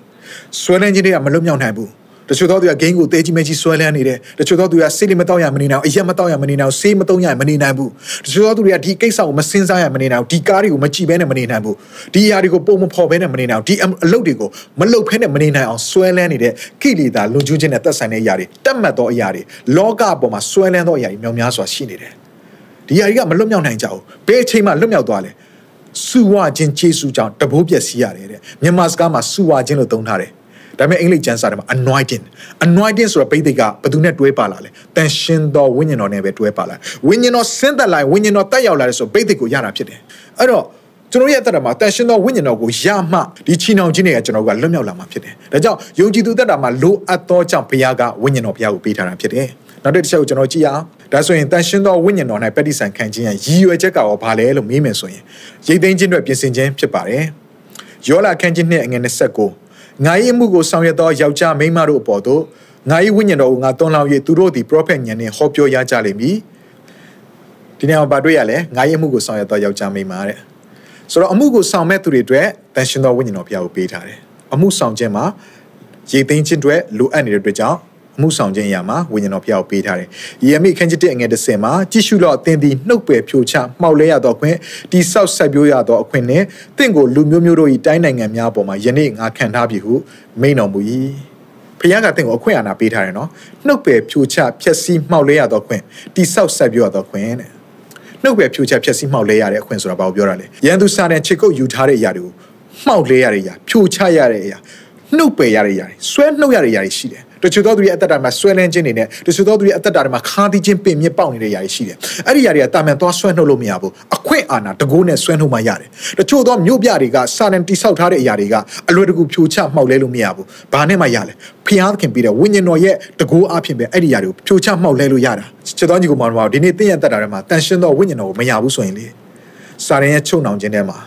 ဆွဲလန်းခြင်းတွေကမလွတ်မြောက်နိုင်ဘူး တချို့သောသူကဂိမ်းကိုတဲကြီးမဲကြီးဆွဲလန်းနေတယ်တချို့သောသူကဆေးလေးမတောက်ရမနေနိုင်ဘူးအရက်မတောက်ရမနေနိုင်ဘူးဆေးမတုံးရမနေနိုင်ဘူးတချို့သောသူတွေကဒီကိစ္စကိုမစင်စားရမနေနိုင်ဘူးဒီကားတွေကိုမကြည့်ဘဲနဲ့မနေနိုင်ဘူးဒီຢာတွေကိုပုံမဖော်ဘဲနဲ့မနေနိုင်ဘူးဒီအလုပ်တွေကိုမလုပ်ဖဲနဲ့မနေနိုင်အောင်ဆွဲလန်းနေတဲ့ကိလေသာလွန်ကျူးခြင်းနဲ့သက်ဆိုင်တဲ့အရာတွေတတ်မှတ်သောအရာတွေလောကအပေါ်မှာဆွဲလန်းသောအရာတွေမြောင်များစွာရှိနေတယ်ဒီຢာတွေကမလွတ်မြောက်နိုင်ကြဘူးဘယ်အချိန်မှလွတ်မြောက်သွားလဲစူဝခြင်းကျေးဇူးကြောင့်တဘိုးပြက်စီးရတယ်တဲ့မြန်မာစကားမှာစူဝခြင်းလို့သုံးထားတယ် ဒါပေမဲ့အင်္ဂလိပ်ကျမ်းစာထဲမှာ anointing anointing ဆိုတာပိဋိကဘယ်သူနဲ့တွဲပါလာလဲတန်ရှင်တော်ဝိညာဉ်တော်နဲ့ပဲတွဲပါလာဝိညာဉ်တော်ဆင်းသက်လာဝိညာဉ်တော်တက်ရောက်လာတဲ့ဆိုပိဋိကိုရတာဖြစ်တယ်အဲ့တော့ကျွန်တော်ရဲ့အသက်တာမှာတန်ရှင်တော်ဝိညာဉ်တော်ကိုရမှဒီချီနှောင်ခြင်းတွေကကျွန်တော်ကလွတ်မြောက်လာမှာဖြစ်တယ်ဒါကြောင့်ယုံကြည်သူသက်တာမှာလိုအပ်သောကြောင့်ဘုရားကဝိညာဉ်တော်ဘုရားကိုပေးထားတာဖြစ်တယ်နောက်တစ်ချက်ကိုကျွန်တော်ကြည့်အောင်ဒါဆိုရင်တန်ရှင်သောဝိညာဉ်တော်၌ပဋိဆိုင်ခံခြင်းရဲ့ရည်ရွယ်ချက်ကရောဘာလဲလို့မေးမယ်ဆိုရင်ရိတ်သိမ်းခြင်းအတွက်ပြင်ဆင်ခြင်းဖြစ်ပါတယ်ယောလာခန်းခြင်းနဲ့အငယ်29 ငါ၏အမှုကိုဆောင်ရွက်သောယောက်ျားမိန်းမတို့အပေါ်သို့ငါ၏ဝိညာဉ်တော်ကိုငါတွန်းလောင်း၍သူတို့သည်ပရောဖက်ညံနှင့်ဟောပြောရကြလိမ့်မည်ဒီနေရာမှာတွေ့ရလဲငါ၏အမှုကိုဆောင်ရွက်သောယောက်ျားမိန်းမတဲ့ဆိုတော့အမှုကိုဆောင်မဲ့သူတွေအတွက်တန်ရှင်သောဝိညာဉ်တော်ဘုရားကိုပေးထားတယ်အမှုဆောင်ခြင်းမှာရည်သိမ်းခြင်းအတွက်လိုအပ်နေတဲ့အတွက်ကြောင့်အ မှုဆောင်ခြင်းအရာမှာဝိညာဉ်တော်ဘုရားကိုပေးထားတယ်။ယေရမိခန်းကျတဲ့ငယ်တစ်စင်မှာကြည့်ရှုတော့အသင်သည်နှုတ်ပယ်ဖြိုချမှောက်လဲရသောအခွင့်တိဆောက်ဆက်ပြိုးရသောအခွင့်နှင့်တင့်ကိုလူမျိုးမျိုးတို့၏တိုင်းနိုင်ငံများပေါ်မှာယနေ့ငါခံထားပြီဟုမိန့်တော်မူ၏။ဖခင်ကတင့်ကိုအခွင့်အာဏာပေးထားတယ်နော်။နှုတ်ပယ်ဖြိုချဖျက်ဆီးမှောက်လဲရသောအခွင့်တိဆောက်ဆက်ပြိုးရသောအခွင့်တဲ့။နှုတ်ပယ်ဖြိုချဖျက်ဆီးမှောက်လဲရတဲ့အခွင့်ဆိုတာဘာကိုပြောတာလဲ။ရန်သူစာနဲ့ချစ်ကုတ်ယူထားတဲ့အရာတွေကိုမှောက်လဲရတဲ့အရာဖြိုချရတဲ့အရာနှုတ်ပယ်ရတဲ့အရာတွေဆွဲနှုတ်ရတဲ့အရာတွေရှိတယ် တချို့သောသူရဲ့အသက်တာမှာဆွဲလန်းခြင်းတွေနဲ့တချို့သောသူရဲ့အသက်တာတွေမှာခါးသီးခြင်းပင်မြင့်ပေါက်နေတဲ့ຢာတွေရှိတယ်အဲ့ဒီຢာတွေကတာမန်သွားဆွဲနှုတ်လို့မရဘူးအခွင့်အာဏာတကိုးနဲ့ဆွဲနှုတ်မှရတယ်တချို့သောမြို့ပြတွေကစာနန်တိဆောက်ထားတဲ့အရာတွေကအလွယ်တကူဖြိုချမှောက်လဲလို့မရဘူးဘာနဲ့မှရလဲဖျားသခင်ပြီးတဲ့ဝိညာဉ်တော်ရဲ့တကိုးအဖြစ်ပဲအဲ့ဒီຢာတွေကိုဖြိုချမှောက်လဲလို့ရတာချစ်တော်ညီကိုမောင်တော်ဒီနေ့သင်ရဲ့အသက်တာထဲမှာတန်ရှင်းသောဝိညာဉ်တော်ကိုမရဘူးဆိုရင်လေစာရင်ရဲ့ချုံနှောင်ခြင်းထဲမှာ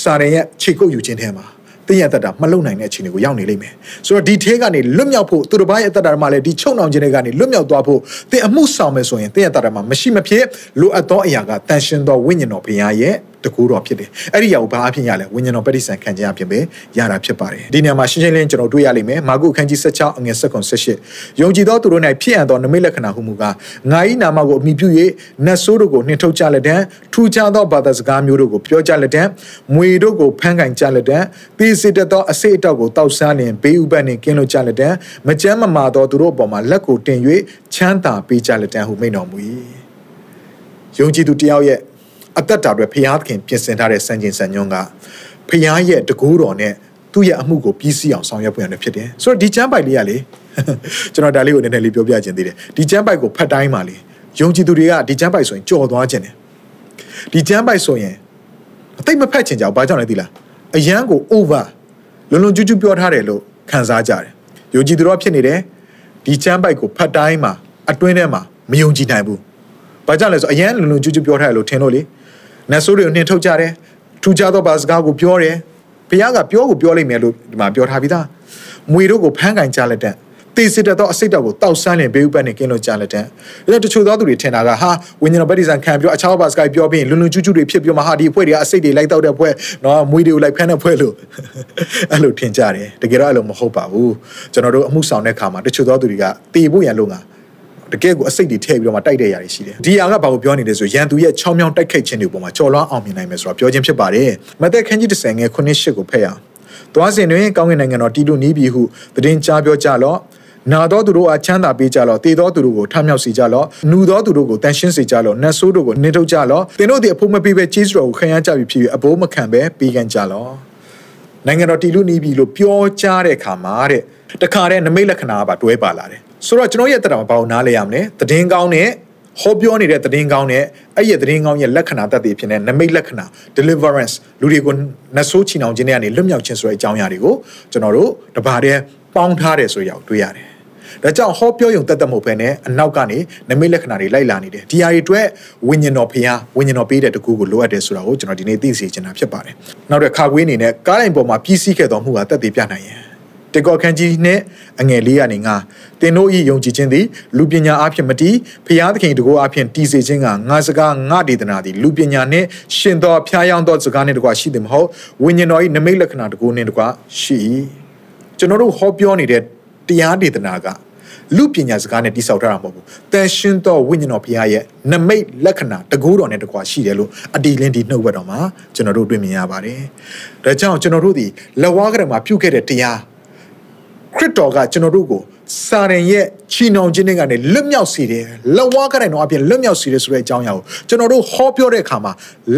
စာရင်ရဲ့ခြေကုပ်ယူခြင်းထဲမှာ တင်းရဲ့အသက်တာမလုံနိုင်တဲ့အခြေအနေကိုရောက်နေလိမ့်မယ်ဆိုတော့ဒီထဲကနေလွတ်မြောက်ဖို့သူတစ်ပါးရဲ့အသက်တာမှာလည်းဒီချုံနှောင်ခြင်းတွေကနေလွတ်မြောက်သွားဖို့တင်းအမှုဆောင်မယ်ဆိုရင်တင်းရဲ့အသက်တာမှာမရှိမဖြစ်လိုအပ်သောအရာကတန်ရှင်သောဝိညာဉ်တော်ဘုရားရဲ့ တကူတော်ဖြစ်တယ်အဲ့ဒီအရာကိုဘာအဖြစ်ရလဲဝိညာဉ်တော်ပဋိသင်ခံခြင်းအဖြစ်ပဲရတာဖြစ်ပါတယ်ဒီနေရာမှာရှင်းရှင်းလင်းကျွန်တော်တွေ့ရလိမ့်မယ်မာကုအခန်းကြီး16အငယ်7 18ယုံကြည်သောသူတို့၌ဖြစ်ရန်သောနမိတ်လက္ခဏာဟုမူကားငါ၏နာမကိုအမိပြု၍နတ်ဆိုးတို့ကိုနှင်ထုတ်ကြလက်တံထူခြားသောဘာသာစကားမျိုးတို့ကိုပြောကြလက်တံမွေတို့ကိုဖမ်းကင်ကြလက်တံသေစေတတ်သောအစိတ်အတောက်ကိုတောက်စားလျင်ဘေးဥပတ်နှင့်ကင်းလွတ်ကြလက်တံမကြမ်းမမာသောသူတို့အပေါ်မှာလက်ကိုတင်၍ချမ်းသာပေးကြလက်တံဟုမိန့်တော်မူ၏ယုံကြည်သူတယောက်ရဲ့ အသက်တာအတွက်ဖျားသခင်ပြင်ဆင်ထားတဲ့စံချိန်စံညွှန်းကဖျားရဲ့တကူတော်နဲ့သူ့ရဲ့အမှုကိုပြီးစီးအောင်ဆောင်ရွက်ဖို့ရတယ်ဖြစ်တယ်ဆိုတော့ဒီကျမ်းပိုက်လေးကလေကျွန်တော်ဒါလေးကိုနည်းနည်းလေးပြောပြခြင်းသေးတယ်ဒီကျမ်းပိုက်ကိုဖတ်တိုင်းမှာလေယုံကြည်သူတွေကဒီကျမ်းပိုက်ဆိုရင်ကြော်သွားခြင်းတယ်ဒီကျမ်းပိုက်ဆိုရင်အသိမဖတ်ချင်ကြဘူးဘာကြောင့်လဲသိလားအရန်ကို over လွန်လွန်ကျူးကျူးပြောထားတယ်လို့ခံစားကြတယ်ယုံကြည်သူတော်ဖြစ်နေတယ်ဒီချမ်းပိုက်ကိုဖတ်တိုင်းမှာအတွင်းထဲမှာမယုံကြည်နိုင်ဘူးဘာကြောင့်လဲဆိုအရန်လွန်လွန်ကျူးကျူးပြောထားတယ်လို့ထင်လို့လေ နတ်ဆိုးတွေကိုနှင်ထုတ်ကြတယ်ထူကြသောဘာစကားကိုပြောတယ်ဘုရားကပြောကိုပြောလိုက်မယ်လို့ဒီမှာပြောထားပြီးသားမွေတို့ကိုဖမ်းကင်ကြလက်တဲ့တေစစ်တဲ့တော့အစိတ်တော်ကိုတောက်ဆန်းလင်ဘေးဥပတ်နေကင်းလို့ကြားလက်တဲ့ဒါတချို့သောသူတွေထင်တာကဟာဝိညာဉ်တော်ဗတ္တိဇံခံပြောအခြားဘာစကားပြောပြီးလွန်လွန်ကျူးကျူးတွေဖြစ်ပြီးမှဟာဒီအဖွဲ့တွေကအစိတ်တွေလိုက်တောက်တဲ့အဖွဲ့နော်မွေတွေကိုလိုက်ဖမ်းတဲ့အဖွဲ့လို့အဲ့လိုထင်ကြတယ်တကယ်တော့အဲ့လိုမဟုတ်ပါဘူးကျွန်တော်တို့အမှုဆောင်တဲ့ခါမှာတချို့သောသူတွေကတေဖို့ရန်လို့ငါ တကယ်ကိုအစိတ်တွေထည့်ပြီးတော့မှတိုက်တဲ့ຢာတွေရှိတယ်ဒီຢာကဘာကိုပြောနေလဲဆိုရန်သူရဲ့ချောင်းမြောင်းတိုက်ခိုက်ခြင်းတွေပေါ်မှာကြော်လွှားအောင်မြင်နိုင်မယ်ဆိုတာပြောခြင်းဖြစ်ပါတယ်မသက်ခန်းကြီး30ငယ်9 8ကိုဖတ်ရအောင်သွားစဉ်တွင်ကောင်းကင်နိုင်ငံတော်တီလူနီးပြီဟုသတင်းကြားပြောကြလော့နာသောသူတို့အားချမ်းသာပေးကြလော့တေသောသူတို့ကိုထမြောက်စေကြလော့နူသောသူတို့ကိုတန်ရှင်းစေကြလော့နတ်ဆိုးတို့ကိုနှင်ထုတ်ကြလော့သင်တို့သည်အဖို့မပေးပဲကျေးဇူးတော်ကိုခံရကြပြီဖြစ်၍အဘိုးမခံပဲပေးကမ်းကြလော့နိုင်ငံတော်တီလူနီးပြီလို့ပြောကြားတဲ့အခါမှာတဲ့တခါတည်းနမိတ်လက္ခဏာကပါတွဲပါလာတယ် ဆိုတော့ကျွန်တော်ရဲ့တက်တာမပေါ့နားလဲရမလဲသတင်းကောင်းနဲ့ဟောပြောနေတဲ့သတင်းကောင်းနဲ့အဲ့ရဲ့သတင်းကောင်းရဲ့လက္ခဏာတတ်သိဖြစ်နေနမိတ်လက္ခဏာ deliverance လူတွေကိုနတ်ဆိုးချီနှောင်ခြင်းတွေကနေလွတ်မြောက်ခြင်းဆိုတဲ့အကြောင်းအရာတွေကိုကျွန်တော်တို့တပါးတည်းပေါင်းထားတယ်ဆိုရအောင်တွေ့ရတယ်။ဒါကြောင့်ဟောပြောယုံတတ်တတ်မဟုတ်ဘဲနဲ့အနောက်ကနေနမိတ်လက္ခဏာတွေလိုက်လာနေတယ်။ဒီဟာတွေအတွက်ဝိညာဉ်တော်ဖျားဝိညာဉ်တော်ပေးတဲ့တကူကိုလိုအပ်တယ်ဆိုတာကိုကျွန်တော်ဒီနေ့သိစေချင်တာဖြစ်ပါတယ်။နောက်တဲ့ခါကွေးအနေနဲ့ကားတိုင်းပေါ်မှာပြည့်စည်ခဲ့တော်မူတာတတ်သိပြနိုင်ရင် တေကောခန်းကြီးနဲ့အငယ်လေးကနေငါတင်တို့ဤယုံကြည်ခြင်းသည်လူပညာအဖြစ်မတီးဖျားသခင်တကောအဖြစ်တီးစေခြင်းကငါစကားငါဒေသနာသည်လူပညာနှင့်ရှင်သောဖျားယောင်းသောစကားနှင့်တကွာရှိသည်မဟုတ်ဝိညာဉ်တော်၏နမိတ်လက္ခဏာတကောနှင့်တကွာရှိ၏ကျွန်တော်တို့ဟောပြောနေတဲ့တရားဒေသနာကလူပညာစကားနဲ့တိဆောက်ထားတာမဟုတ်ဘူး။တန်ရှင်းသောဝိညာဉ်တော်ဘုရားရဲ့နမိတ်လက္ခဏာတကူတော်နဲ့တကွာရှိတယ်လို့အတီလင်းဒီနှုတ်ဘက်တော်မှာကျွန်တော်တို့တွေ့မြင်ရပါတယ်။ဒါကြောင့်ကျွန်တော်တို့ဒီလက်ဝါးကရမှာပြုခဲ့တဲ့တရားခ ရစ်တော်ကကျွန်တော်တို့ကိုစာရင်ရဲ့ချီနှောင်ခြင်းတွေကနေလွတ်မြောက်စေတယ်လက်ဝါးကတိုင်းတော့အပြင်လွတ်မြောက်စေတယ်ဆိုတဲ့အကြောင်းအရာကိုကျွန်တော်တို့ဟောပြောတဲ့အခါမှာ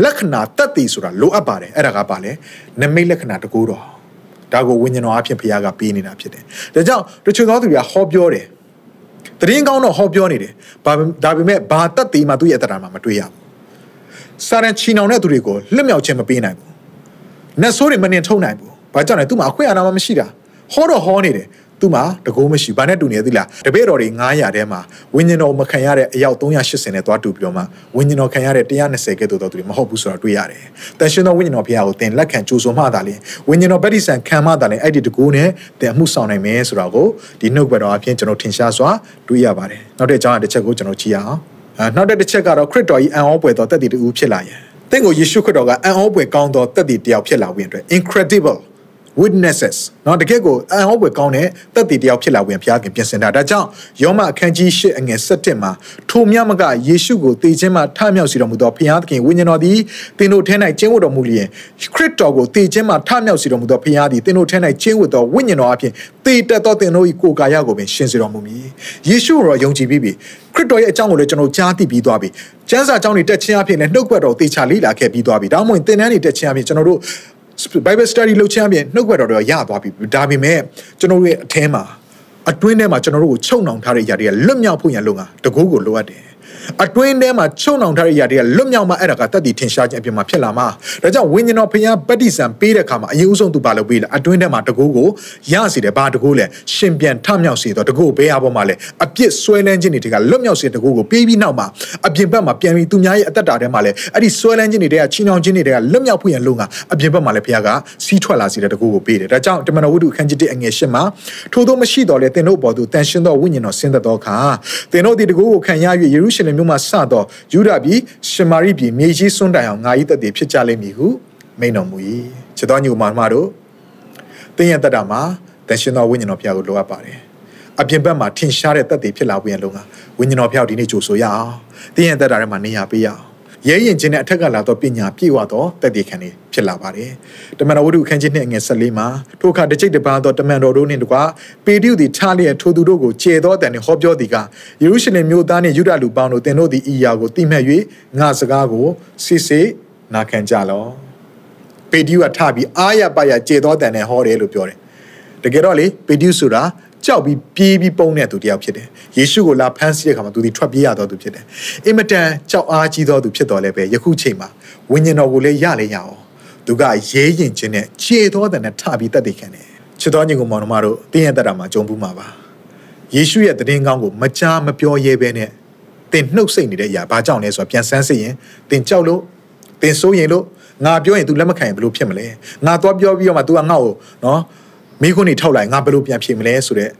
လက္ခဏာတတ်တည်ဆိုတာလိုအပ်ပါတယ်အဲ့ဒါကပါလေနမိတ်လက္ခဏာတကူတော်ဒါကိုဝိညာဉ်တော်အဖြစ်ဘုရားကပေးနေတာဖြစ်တယ်ဒါကြောင့်တချို့သောသူတွေကဟောပြောတယ်တရင်ကောင်းတော့ဟောပြောနေတယ်ဘာဒါပေမဲ့ဘာတတ်တည်မှသူ့ရဲ့အတ္တမှာမတွေ့ရဘူးစာရန်ချီနှောင်တဲ့သူတွေကိုလွတ်မြောက်ခြင်းမပေးနိုင်ဘူးနတ်ဆိုးတွေမနှင်ထုတ်နိုင်ဘူးဘာကြောင့်လဲသူ့မှာအခွင့်အာဏာမှမရှိတာ ဟောတော့ဟောနေတယ်သူ့မှာတကိုးမရှိဘာနဲ့တူနေသလားတပည့်တော်တွေ900ထဲမှာဝိညာဉ်တော်မခံရတဲ့အယောက်380နဲ့သွားတူပြီးတော့မှဝိညာဉ်တော်ခံရတဲ့120ကဲ့သို့သောသူတွေမဟုတ်ဘူးဆိုတာတွေ့ရတယ်။တန်ရှင်သောဝိညာဉ်တော်ဘုရားကိုသင်လက်ခံကြိုးဆိုမှသာလေဝိညာဉ်တော်ဗတ္တိဆံခံမှသာလေအဲ့ဒီတကိုးနဲ့သင်အမှုဆောင်နိုင်မယ်ဆိုတာကိုဒီနှုတ်ဘက်တော်အပြင်ကျွန်တော်ထင်ရှားစွာတွေ့ရပါတယ်။နောက်တဲ့အကြောင်းအတစ်ချက်ကိုကျွန်တော်ကြည့်ရအောင်။အဲနောက်တစ်ချက်ကတော့ခရစ်တော်ကြီးအံ့ဩပွေသောတသက်တည်တူဖြစ်လာရင်တင့်ကိုယေရှုခရစ်တော်ကအံ့ဩပွေကောင်းသောတသက်တည်တယောက်ဖြစ်လာဝင်အတွက် incredible witnesses เนาะတကယ့်ကိုအံ့ဩဖွယ်ကောင်းတဲ့သက်သေတယောက်ဖြစ်လာဝင်ဘုရားခင်ပြင်ဆင်တာဒါကြောင့်ယောမအခန်းကြီး၈အငယ်7မှာထိုမြတ်မကယေရှုကိုတည်ခြင်းမှာထမြောက်စီတော်မူသောဘုရားသခင်ဝိညာဉ်တော်သည်သင်တို့ထဲ၌ကျင့်ဝတ်တော်မူလျင်ခရစ်တော်ကိုတည်ခြင်းမှာထမြောက်စီတော်မူသောဘုရားသည်သင်တို့ထဲ၌ကျင့်ဝတ်တော်ဝိညာဉ်တော်အပြင်တည်တက်သောသင်တို့၏ကိုယ်ကာယကိုပင်ရှင်စေတော်မူမည်ယေရှုကိုယုံကြည်ပြီးပြီခရစ်တော်ရဲ့အကြောင်းကိုလည်းကျွန်တော်ကြားသိပြီးသွားပြီကျမ်းစာအကြောင်းတွေတက်ချင်းအဖြစ်နဲ့နှုတ်ကပတ်တော်သေချာလေ့လာခဲ့ပြီးသွားပြီဒါမှမဟုတ်သင်တန်းတွေတက်ချင်းအဖြစ်ကျွန်တော်တို့ Bible study လုပ်ချင်အပြင်နှုတ်ကပတ်တော်တော့ရသွားပြီဒါပေမဲ့ကျွန်တော်တို့ရဲ့အထဲမှာအတွင်းထဲမှာကျွန်တော်တို့ကိုချုပ်နှောင်ထားတဲ့ຢာတွေကလွတ်မြောက်ဖို့ရန်လုံကတကူကိုလိုအပ်တယ် အတွင်းထဲမှာချုံနှောင်ထားတဲ့ຢာတွေကလွတ်မြောက်မှအဲ့ဒါကတတ်တည်ထင်ရှားခြင်းအပြင်မှာဖြစ်လာမှာဒါကြောင့်ဝိညာဉ်တော်ဖျားပတ္တိဆံပေးတဲ့အခါမှာအရင်ဦးဆုံးသူပါလို့ပေးလာအတွင်းထဲမှာတကူကိုရစီတယ်ဘာတကူလဲရှင်ပြန်ထမြောက်စေတော့တကူဘဲအားပေါ်မှာလဲအပြစ်ဆွဲလန်းခြင်းတွေကလွတ်မြောက်စေတကူကိုပေးပြီးနောက်မှာအပြင်ဘက်မှာပြန်ပြီးသူများရဲ့အသက်တာထဲမှာလဲအဲ့ဒီဆွဲလန်းခြင်းတွေကချီနှောင်ခြင်းတွေကလွတ်မြောက်ဖို့ရန်လုံကအပြင်ဘက်မှာလဲဖျားကစီးထွက်လာစေတဲ့တကူကိုပေးတယ်ဒါကြောင့်တမန်တော်ဝိတုအခန်းကြီး1အငယ်8မှာထို့သောမရှိတော်လဲသင်တို့ပေါ်သို့တန်ရှင်းသောဝိညာဉ်တော်ဆင်းသက်သောအခါသင်တို့ဒီတကူကိုခံရ၍ယေရုရှလင်မြို့မှာစသောယူဒပြည်ရှမာရိပြည်မြေကြီးစွန်းတိုင်အောင်ငါဤတည်ဖြစ်ကြလိမ့်မည်ဟုမိန်တော်မူ၏ချစ်တော်ညီမတို့တင်းရဲ့တက်တာမှာတန်ရှင်သောဝိညာဉ်တော်ဖျားကိုလိုအပ်ပါတယ်အပြင်ဘက်မှာထင်ရှားတဲ့တက်တည်ဖြစ်လာဝင်လုံးကဝိညာဉ်တော်ဖျားကိုဒီနေ့ကြိုဆိုရအောင်တင်းရဲ့တက်တာထဲမှာနေရာပေးရအောင် ရဲရင်ချင်းနဲ့အထက်ကလာသောပညာပြည့်ဝသောတက်တည်ခံနေဖြစ်လာပါတယ်။တမန်တော်ဝတ္ထုအခန်းကြီး2အငယ်14မှာထိုအခါတစ်ကြိတ်တစ်ပါးသောတမန်တော်တို့နှင့်တကွာပေတရုသည်ထားလျက်ထိုသူတို့ကိုကျေသောတန်နှင့်ဟောပြောသည်ကယေရုရှလင်မြို့သားနှင့်ယူဒလူပေါင်းတို့သင်တို့သည်ဤယာကိုတိမှတ်၍ငါစကားကိုစစ်စစ်နာခံကြလော့။တပေတျုကထပြီးအာရပါရကျေသောတန်နဲ့ဟောတယ်လို့ပြောတယ်တကယ်တော့လေပေတျုဆိုတာ ကြောက်ပြီးပြေးပြီးပုံတဲ့သူတယောက်ဖြစ်တယ်ယေရှုကိုလာဖမ်းဆီးတဲ့အခါမှာသူဒီထွက်ပြေးရတော့သူဖြစ်တယ်အင်မတန်ကြောက်အားကြီးသောသူဖြစ်တော်လဲပဲယခုချိန်မှာဝိညာဉ်တော်ကိုလည်းရလေရအောင်သူကရဲရင်ခြင်းနဲ့ခြေသောတန်နဲ့ထပြီးတတ်သိခံတယ်ချစ်တော်ညီကိုမောင်နှမတို့တင်းရဲ့တက်တာမှာကြုံဘူးမှာပါယေရှုရဲ့တည်င်းကောင်းကိုမကြားမပြောရဲဘဲနဲ့တင်နှုတ်ဆက်နေတဲ့အရာဘာကြောင့်လဲဆိုတော့ပြန်ဆန်းစစ်ရင်တင်ကြောက်လို့တင်စိုးရင်လို့ငါပြောရင် तू လက်မခံရင်ဘယ်လိုဖြစ်မလဲငါသွားပြောပြီးတော့မှ तू ကငါ့ကိုနော် မိခွန်းနေထောက်လိုက်ငါဘယ်လိုပြန်ဖြေမလဲဆိုတော့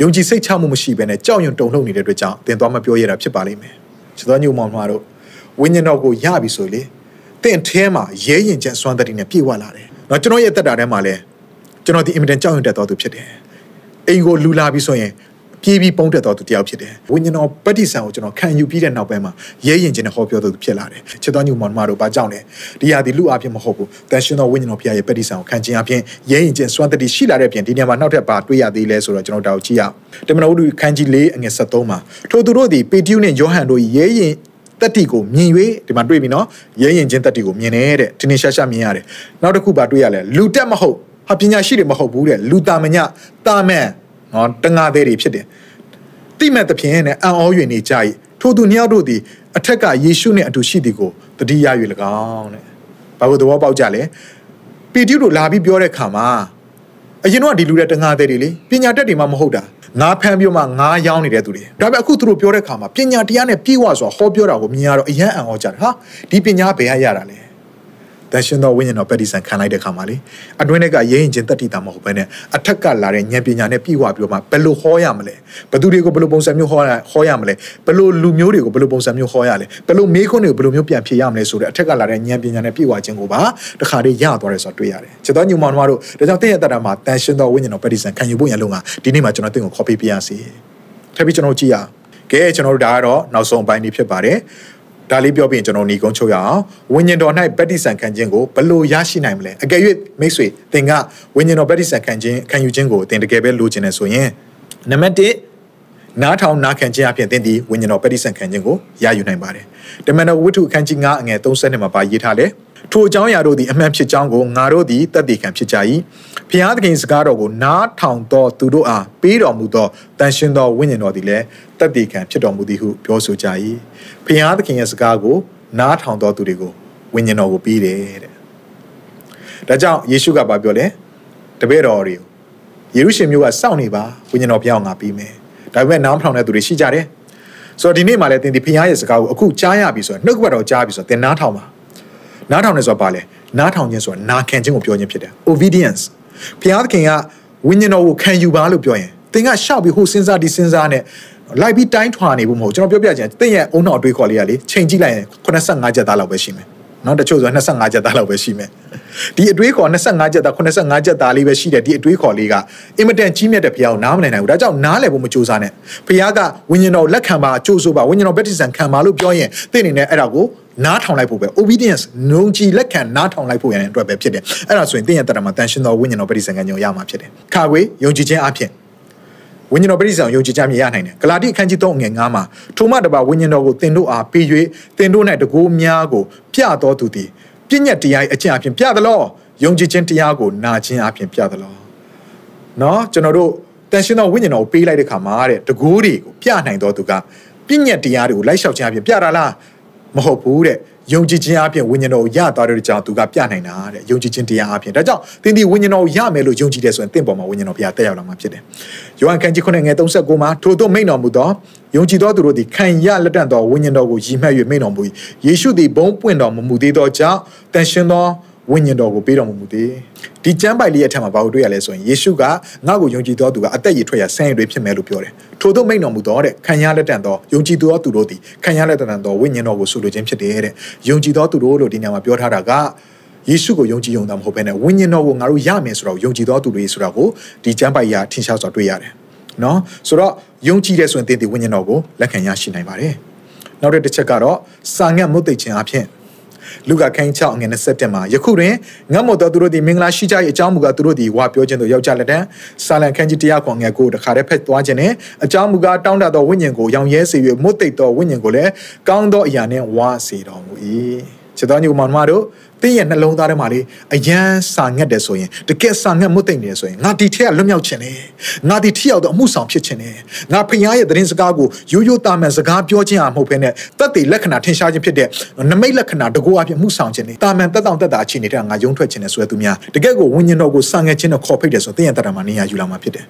ယုံကြည်စိတ်ချမှုမရှိဘဲနဲ့ကြောက်ရွံ့တုန်လှုပ်နေတဲ့အတွက်ကြောင့်တင်သွားမပြောရတာဖြစ်ပါလိမ့်မယ်ချစ်တော်ညိုမောင်နှမတို့ဝိညာဉ်တော်ကိုရပြီဆိုလေတင့်ထဲမှာရဲရင်ချက်စွမ်းတတိနဲ့ပြည့်ဝလာတယ်။နော်ကျွန်တော်ရဲ့တက်တာထဲမှာလဲကျွန်တော်ဒီအင်မတန်ကြောက်ရွံ့တတ်တော်သူဖြစ်တယ်။အိမ်ကိုလူလာပြီးဆိုရင် ပြေးပြီးပုံတက်တော်သူတယောက်ဖြစ်တယ်။ဝိညာဉ်တော်ပဋိဆံကိုကျွန်တော်ခံယူပြီးတဲ့နောက်ပိုင်းမှာရဲရင်ချင်းနဲ့ဟောပြောတော်သူဖြစ်လာတယ်။ချစ်တော်ညူမောင်မတို့ဘာကြောင့်လဲ။ဒီဟာဒီလူအဖြစ်မဟုတ်ဘူး။တန်ရှင်တော်ဝိညာဉ်တော်ဖခင်ရဲ့ပဋိဆံကိုခံခြင်းအပြင်ရဲရင်ချင်းစွမ်းတတိရှိလာတဲ့ပြင်ဒီနေရာမှာနောက်ထပ်ပါတွေ့ရသေးလဲဆိုတော့ကျွန်တော်တောက်ကြည့်ရအောင်။တမန်တော်ဝုဒ္ဓခန်းကြီး၄အငယ်73မှာထိုသူတို့သည်ပေတျုနဲ့ယောဟန်တို့ရဲရင်တတိကိုမြင်၍ဒီမှာတွေ့ပြီနော်ရဲရင်ချင်းတတိကိုမြင်တယ်တဲ့တင်းနေရှာရှာမြင်ရတယ်နောက်တစ်ခုပါတွေ့ရလဲလူတက်မဟုတ်ဟာပညာရှိတွေမဟုတ်ဘူးတဲ့လူတာမညတာမန် နော်တငါသေးတွေဖြစ်တယ်တိမဲ့တဖြင့်နဲ့အံ့ဩ၍နေကြ၏ထိုသူနှစ်ယောက်တို့သည်အထက်ကယေရှုနှင့်အတူရှိသည်ကိုတတိယ၍၎င်းတဲ့ဘာလို့သဘောပေါက်ကြလဲပီတိတို့လာပြီးပြောတဲ့ခါမှာအရင်တော့ဒီလူတွေတငါသေးတွေလေပညာတတ်တွေမှမဟုတ်တာငါဖမ်းပြီးမှငါရောင်းနေတဲ့သူတွေဒါပေမဲ့အခုသူတို့ပြောတဲ့ခါမှာပညာတရားနဲ့ပြေဝစွာဟောပြောတာကိုမြင်ရတော့အယံအံ့ဩကြတယ်ဟာဒီပညာဘယ်ရရတာလဲ တန်ရှင်တော်ဝိညာဉ်တော်ပက်တီဆန်ခံလိုက်တဲ့ခါမှာလေအတွင်းထဲကရဲရင်ချင်းတတိတာမဟုတ်ဘဲနဲ့အထက်ကလာတဲ့ဉာဏ်ပညာနဲ့ပြေဝပြီးတော့မှဘယ်လိုဟောရမလဲဘသူတွေကိုဘယ်လိုပုံစံမျိုးဟောရဟောရမလဲဘယ်လိုလူမျိုးတွေကိုဘယ်လိုပုံစံမျိုးဟောရလဲဘယ်လိုမေးခွန်းတွေကိုဘယ်လိုမျိုးပြန်ဖြေရမလဲဆိုတဲ့အထက်ကလာတဲ့ဉာဏ်ပညာနဲ့ပြေဝခြင်းကိုပါတခါတည်းရသွားတယ်ဆိုတော့တွေ့ရတယ်ချစ်တော်ညုံမောင်တို့ဒါကြောင့်တင့်ရဲ့တတာမှာတန်ရှင်တော်ဝိညာဉ်တော်ပက်တီဆန်ခံယူဖို့ရန်လုံးကဒီနေ့မှာကျွန်တော်တင့်ကို copy ပြရစီထပ်ပြီးကျွန်တော်ကြည့်ရအောင်ကဲကျွန်တော်တို့ဒါကတော့နောက်ဆုံးအပိုင်းလေးဖြစ်ပါတယ် ဒါလေးပြောပြီးရင်ကျွန်တော်ညီကုန်းချုပ်ရအောင်ဝိညာဉ်တော်၌ပဋိဆန်ခံခြင်းကိုဘယ်လိုရရှိနိုင်မလဲအကယ်၍မိတ်ဆွေသင်ကဝိညာဉ်တော်ပဋိဆန်ခံခြင်းခံယူခြင်းကိုသင်တကယ်ပဲလိုချင်တယ်ဆိုရင်နံပါတ်1နားထောင်နားခံခြင်းအပြင်သင်ဒီဝိညာဉ်တော်ပဋိဆန်ခံခြင်းကိုရယူနိုင်ပါတယ်တမန်တော်ဝိတ္ထုအခန်းကြီး9အငယ်30မှာပါရေးထားတယ်ထိုအကြောင်းအရာတို့သည်အမှန်ဖြစ်ကြောင်းကိုငါတို့သည်တသက်ခံဖြစ်ကြ၏ဖျားသခင်စကားတော်ကိုနားထောင်သောသူတို့အားပေးတော်မူသောတန်ရှင်သောဝိညာဉ်တော်သည်လည်း တသက်ခံဖြစ်တော်မူသည်ဟုပြောဆိုကြ၏ဖျားသခင်ရဲ့စကားကိုနားထောင်သောသူတွေကိုဝိညာဉ်တော်ကိုပေးတယ်တဲ့ဒါကြောင့်ယေရှုကပြောလဲတပည့်တော်တွေကိုယေရုရှလင်မြို့ကစောင့်နေပါဝိညာဉ်တော်ဘုရားငါပြီးမယ်ဒါပေမဲ့နားမထောင်တဲ့သူတွေရှိကြတယ်ဆိုတော့ဒီနေ့မှလည်းသင်ဒီဖခင်ရဲ့စကားကိုအခုကြားရပြီဆိုတော့နှုတ်ကပတ်တော်ကြားပြီဆိုတော့သင်နားထောင်ပါနားထောင်နေဆိုတာဘာလဲနားထောင်ခြင်းဆိုတာနာခံခြင်းကိုပြောခြင်းဖြစ်တယ် obedience ဘုရားသခင်ကဝိညာဉ်တော်ကိုခံယူပါလို့ပြောရင်သင်ကရှောက်ပြီးဟိုစဉ်းစားဒီစဉ်းစားနဲ့ လိုက်ပြီးတိုင်းထွာနေဖို့မဟုတ်ကျွန်တော်ပြောပြချင်သင်ရဲ့အုံနောက်အတွေးခေါ်လေးကလေချိန်ကြည့်လိုက်ရင်85ချက်သားလောက်ပဲရှိမယ်နော်တချို့ဆို25ချက်သားလောက်ပဲရှိမယ်ဒီအတွေးခေါ်25ချက်သား85ချက်သားလေးပဲရှိတယ်ဒီအတွေးခေါ်လေးကအင်မတန်ကြီးမြတ်တဲ့ဘုရားကိုနားမလည်နိုင်ဘူးဒါကြောင့်နားလည်ဖို့မကြိုးစားနဲ့ဘုရားကဝိညာဉ်တော်လက်ခံပါကြိုးစိုးပါဝိညာဉ်တော်ဗတ္တိဇံခံပါလို့ပြောရင်သင်အနေနဲ့အဲ့ဒါကိုနားထောင်လိုက်ဖို့ပဲ obedience နှုံကြည်လက်ခံနားထောင်လိုက်ဖို့ရတဲ့အတွက်ပဲဖြစ်တယ်အဲ့ဒါဆိုရင်သင်ရဲ့တရမှာတန်ရှင်တော်ဝိညာဉ်တော်ဗတ္တိဇံခံညုံရမှာဖြစ်တယ်ခါခွေယုံကြည်ခြင်းအဖြစ် ဝိညာဉ်တော်ပရိစ္ဆေယုံကြည်ကြမြင်ရနိုင်တယ်ဂလာတိအခန်းကြီး3ငွေ9မှာထိုမှတပါဝိညာဉ်တော်ကိုသင်တို့အားပေး၍သင်တို့၌တကိုးများကိုပြတော်သူသည်ပြည့်ညက်တရားအကျင့်အဖြစ်ပြသလောယုံကြည်ခြင်းတရားကိုနာခြင်းအဖြစ်ပြသလောနော်ကျွန်တော်တို့တန်ရှင်တော်ဝိညာဉ်တော်ကိုပေးလိုက်တဲ့ခါမှာတဲ့တကိုးတွေကိုပြနိုင်တော်သူကပြည့်ညက်တရားတွေကိုလိုက်လျှောက်ခြင်းအဖြစ်ပြတာလားမဟုတ်ဘူးတဲ့ ယုံကြည်ခြင်းအပြင်ဝိညာဉ်တော်ကိုရသွားတဲ့ကြောင့်သူကပြနိုင်တာတဲ့ယုံကြည်ခြင်းတရားအပြင်ဒါကြောင့်သင်ဒီဝိညာဉ်တော်ကိုရမယ်လို့ယုံကြည်တယ်ဆိုရင်သင်ပေါ်မှာဝိညာဉ်တော်ဘုရားတက်ရောက်လာမှာဖြစ်တယ်။ယောဟန်ခန်းကြီး9ငယ်39မှာထို့သောမိန့်တော်မူသောယုံကြည်သောသူတို့သည်ခံရလက်တန့်သောဝိညာဉ်တော်ကိုရည်မှတ်၍မိန့်တော်မူ၏ယေရှုသည်ဘုံပွင့်တော်မမူသေးသောကြောင့်တန်ရှင်သော ဝိညာဉ်တော်ကိုပေးတော်မမူသည်ဒီကျမ်းပိုက်လေးရဲ့အထက်မှာဘာလို့တွေ့ရလဲဆိုရင်ယေရှုကငါ့ကိုယုံကြည်သောသူကအသက်ရည်ထွက်ရဆန်းရည်တွေဖြစ်မယ်လို့ပြောတယ်ထို့သောမိန့်တော်မူသောတဲ့ခံရလက်တန့်သောယုံကြည်သောသူတို့သည်ခံရလက်တန့်သောဝိညာဉ်တော်ကိုဆုလိုခြင်းဖြစ်တယ်တဲ့ယုံကြည်သောသူတို့လို့ဒီညမှာပြောထားတာကယေရှုကိုယုံကြည်ယုံတာမဟုတ်ဘဲနဲ့ဝိညာဉ်တော်ကိုငါတို့ရမယ်ဆိုတော့ယုံကြည်သောသူတွေဆိုတာကိုဒီကျမ်းပိုက်ရာထင်ရှားစွာတွေ့ရတယ်နော်ဆိုတော့ယုံကြည်တဲ့ဆိုရင်သင်ဒီဝိညာဉ်တော်ကိုလက်ခံရရှိနိုင်ပါတယ်နောက်တစ်ချက်ကတော့စာငတ်မုတ်သိခြင်းအဖြစ် လူကခိုင်း6ငွေ27မှာယခုတွင်ငတ်မော်တော်သူတို့သည်မင်္ဂလာရှိကြ၏အကြောင်းမူကားသူတို့သည်ဝါပြောခြင်းသို့ရောက်ကြလက်တံစာလံခန်းကြီးတရားခွန်ငယ်ကိုတခါတည်းဖက်သွားခြင်းနဲ့အကြောင်းမူကားတောင်းတသောဝိညာဉ်ကိုရောင်ရဲစေ၍မွတ်သိပ်သောဝိညာဉ်ကိုလည်းကောင်းသောအရာနှင့်ဝါစေတော်မူ၏ ချစ်တော်ညီကောင်မတို့တင်းရဲ့နှလုံးသားထဲမှာလေအယမ်းစာငတ်တယ်ဆိုရင်တကယ်စာငတ်မှုသိမ့်နေတယ်ဆိုရင်ငါဒီထက်ကလွတ်မြောက်ခြင်းတယ်ငါဒီထရောက်တော့အမှုဆောင်ဖြစ်ခြင်းတယ်ငါဖခင်ရဲ့သတင်းစကားကိုရိုးရိုးသားမှန်စကားပြောခြင်းအမဟုတ်ဘဲနဲ့တက်တည်လက္ခဏာထင်ရှားခြင်းဖြစ်တဲ့နမိတ်လက္ခဏာတကူအဖြစ်မှုဆောင်ခြင်းတယ်တာမန်တက်တောင့်တက်တာအခြေအနေတဲ့ငါယုံထွက်ခြင်းတယ်ဆိုရသူများတကယ်ကိုဝိညာဉ်တော်ကိုစာငတ်ခြင်းနဲ့ခေါ်ဖိတ်တယ်ဆိုတင်းရဲ့တရမှာနေရာယူလာမှာဖြစ်တယ်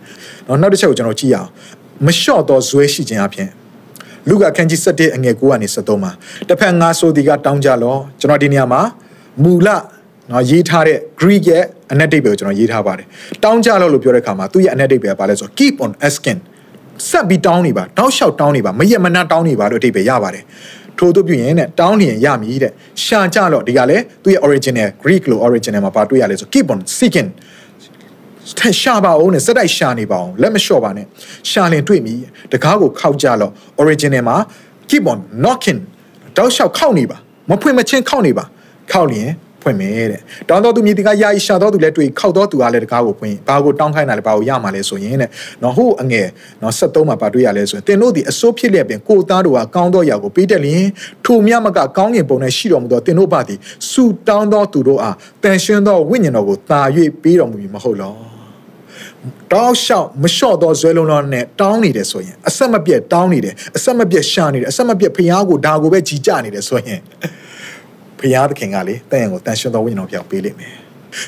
နော်နောက်တစ်ချက်ကိုကျွန်တော်ကြည့်ရအောင်မလျှော့တော့ဇွဲရှိခြင်းအပြင် လူကခန်းကြီး7အငယ်9ကနေ73မှာတစ်ဖက်ငါဆိုဒီကတောင်းကြလောကျွန်တော်ဒီနေရာမှာမူလနော်ရေးထားတဲ့ Greek ရဲ့အနက်ဒိတ်ပဲကိုကျွန်တော်ရေးထားပါတယ်တောင်းကြလို့လို့ပြောတဲ့အခါမှာသူ့ရဲ့အနက်ဒိတ်ပဲကဘာလဲဆိုတော့ keep on asking ဆက်ပြီးတောင်းနေပါတောင်းလျှောက်တောင်းနေပါမရက်မနှတောင်းနေပါလို့အဓိပ္ပာယ်ရပါတယ်ထို့သူပြုရင်တဲ့တောင်းနေရင်ရမည်တဲ့ရှာကြတော့ဒီကလည်းသူ့ရဲ့ original Greek လို့ original မှာပါတွေ့ရလဲဆို keep on seeking ထ ရှာပါအောင်နဲ့စက်တိုက်ရှာနေပါအောင်လက်မလျှော့ပါနဲ့ရှာလင်တွေ့ပြီတကားကိုခောက်ကြလို့ original မှာ keep on knocking တောက်လျှောက်ခောက်နေပါမဖွင့်မချင်းခောက်နေပါခောက်လျင်ဖွင့်မယ်တဲ့တောင်းတော်သူမြည်တကယာယီရှာတော်သူလည်းတွေ့ခောက်တော်သူကလည်းတကားကိုဖွင့်ဘာကိုတောင်းခိုင်းတာလဲဘာကိုရမှာလဲဆိုရင်တဲ့နော်ဟိုအငယ်နော်73မှာပါတွေ့ရလဲဆိုရင်တင်တို့ဒီအစိုးဖြစ်လျက်ပင်ကိုသားတို့ကကောင်းသောရာကိုပေးတက်လျင်ထိုမြမကကောင်းငင်ပုံနဲ့ရှိတော်မူသောတင်တို့ပါသည်စူတောင်းတော်သူတို့အားတန်ရှင်းသောဝိညာဉ်တော်ကိုတာ၍ပေးတော်မူပြီမဟုတ်လော တောင်းလျှောက်မလျှော့တော့ဇွဲလုံးလုံးနဲ့တောင်းနေတယ်ဆိုရင်အဆက်မပြတ်တောင်းနေတယ်အဆက်မပြတ်ရှာနေတယ်အဆက်မပြတ်ဖျားကိုဒါကိုပဲကြီးကြနေတယ်ဆိုရင်ဖျားသခင်ကလေတန်ရန်ကိုတန်ရှင်းသောဝိညာဉ်တော်ပြောင်းပေးလိမ့်မယ်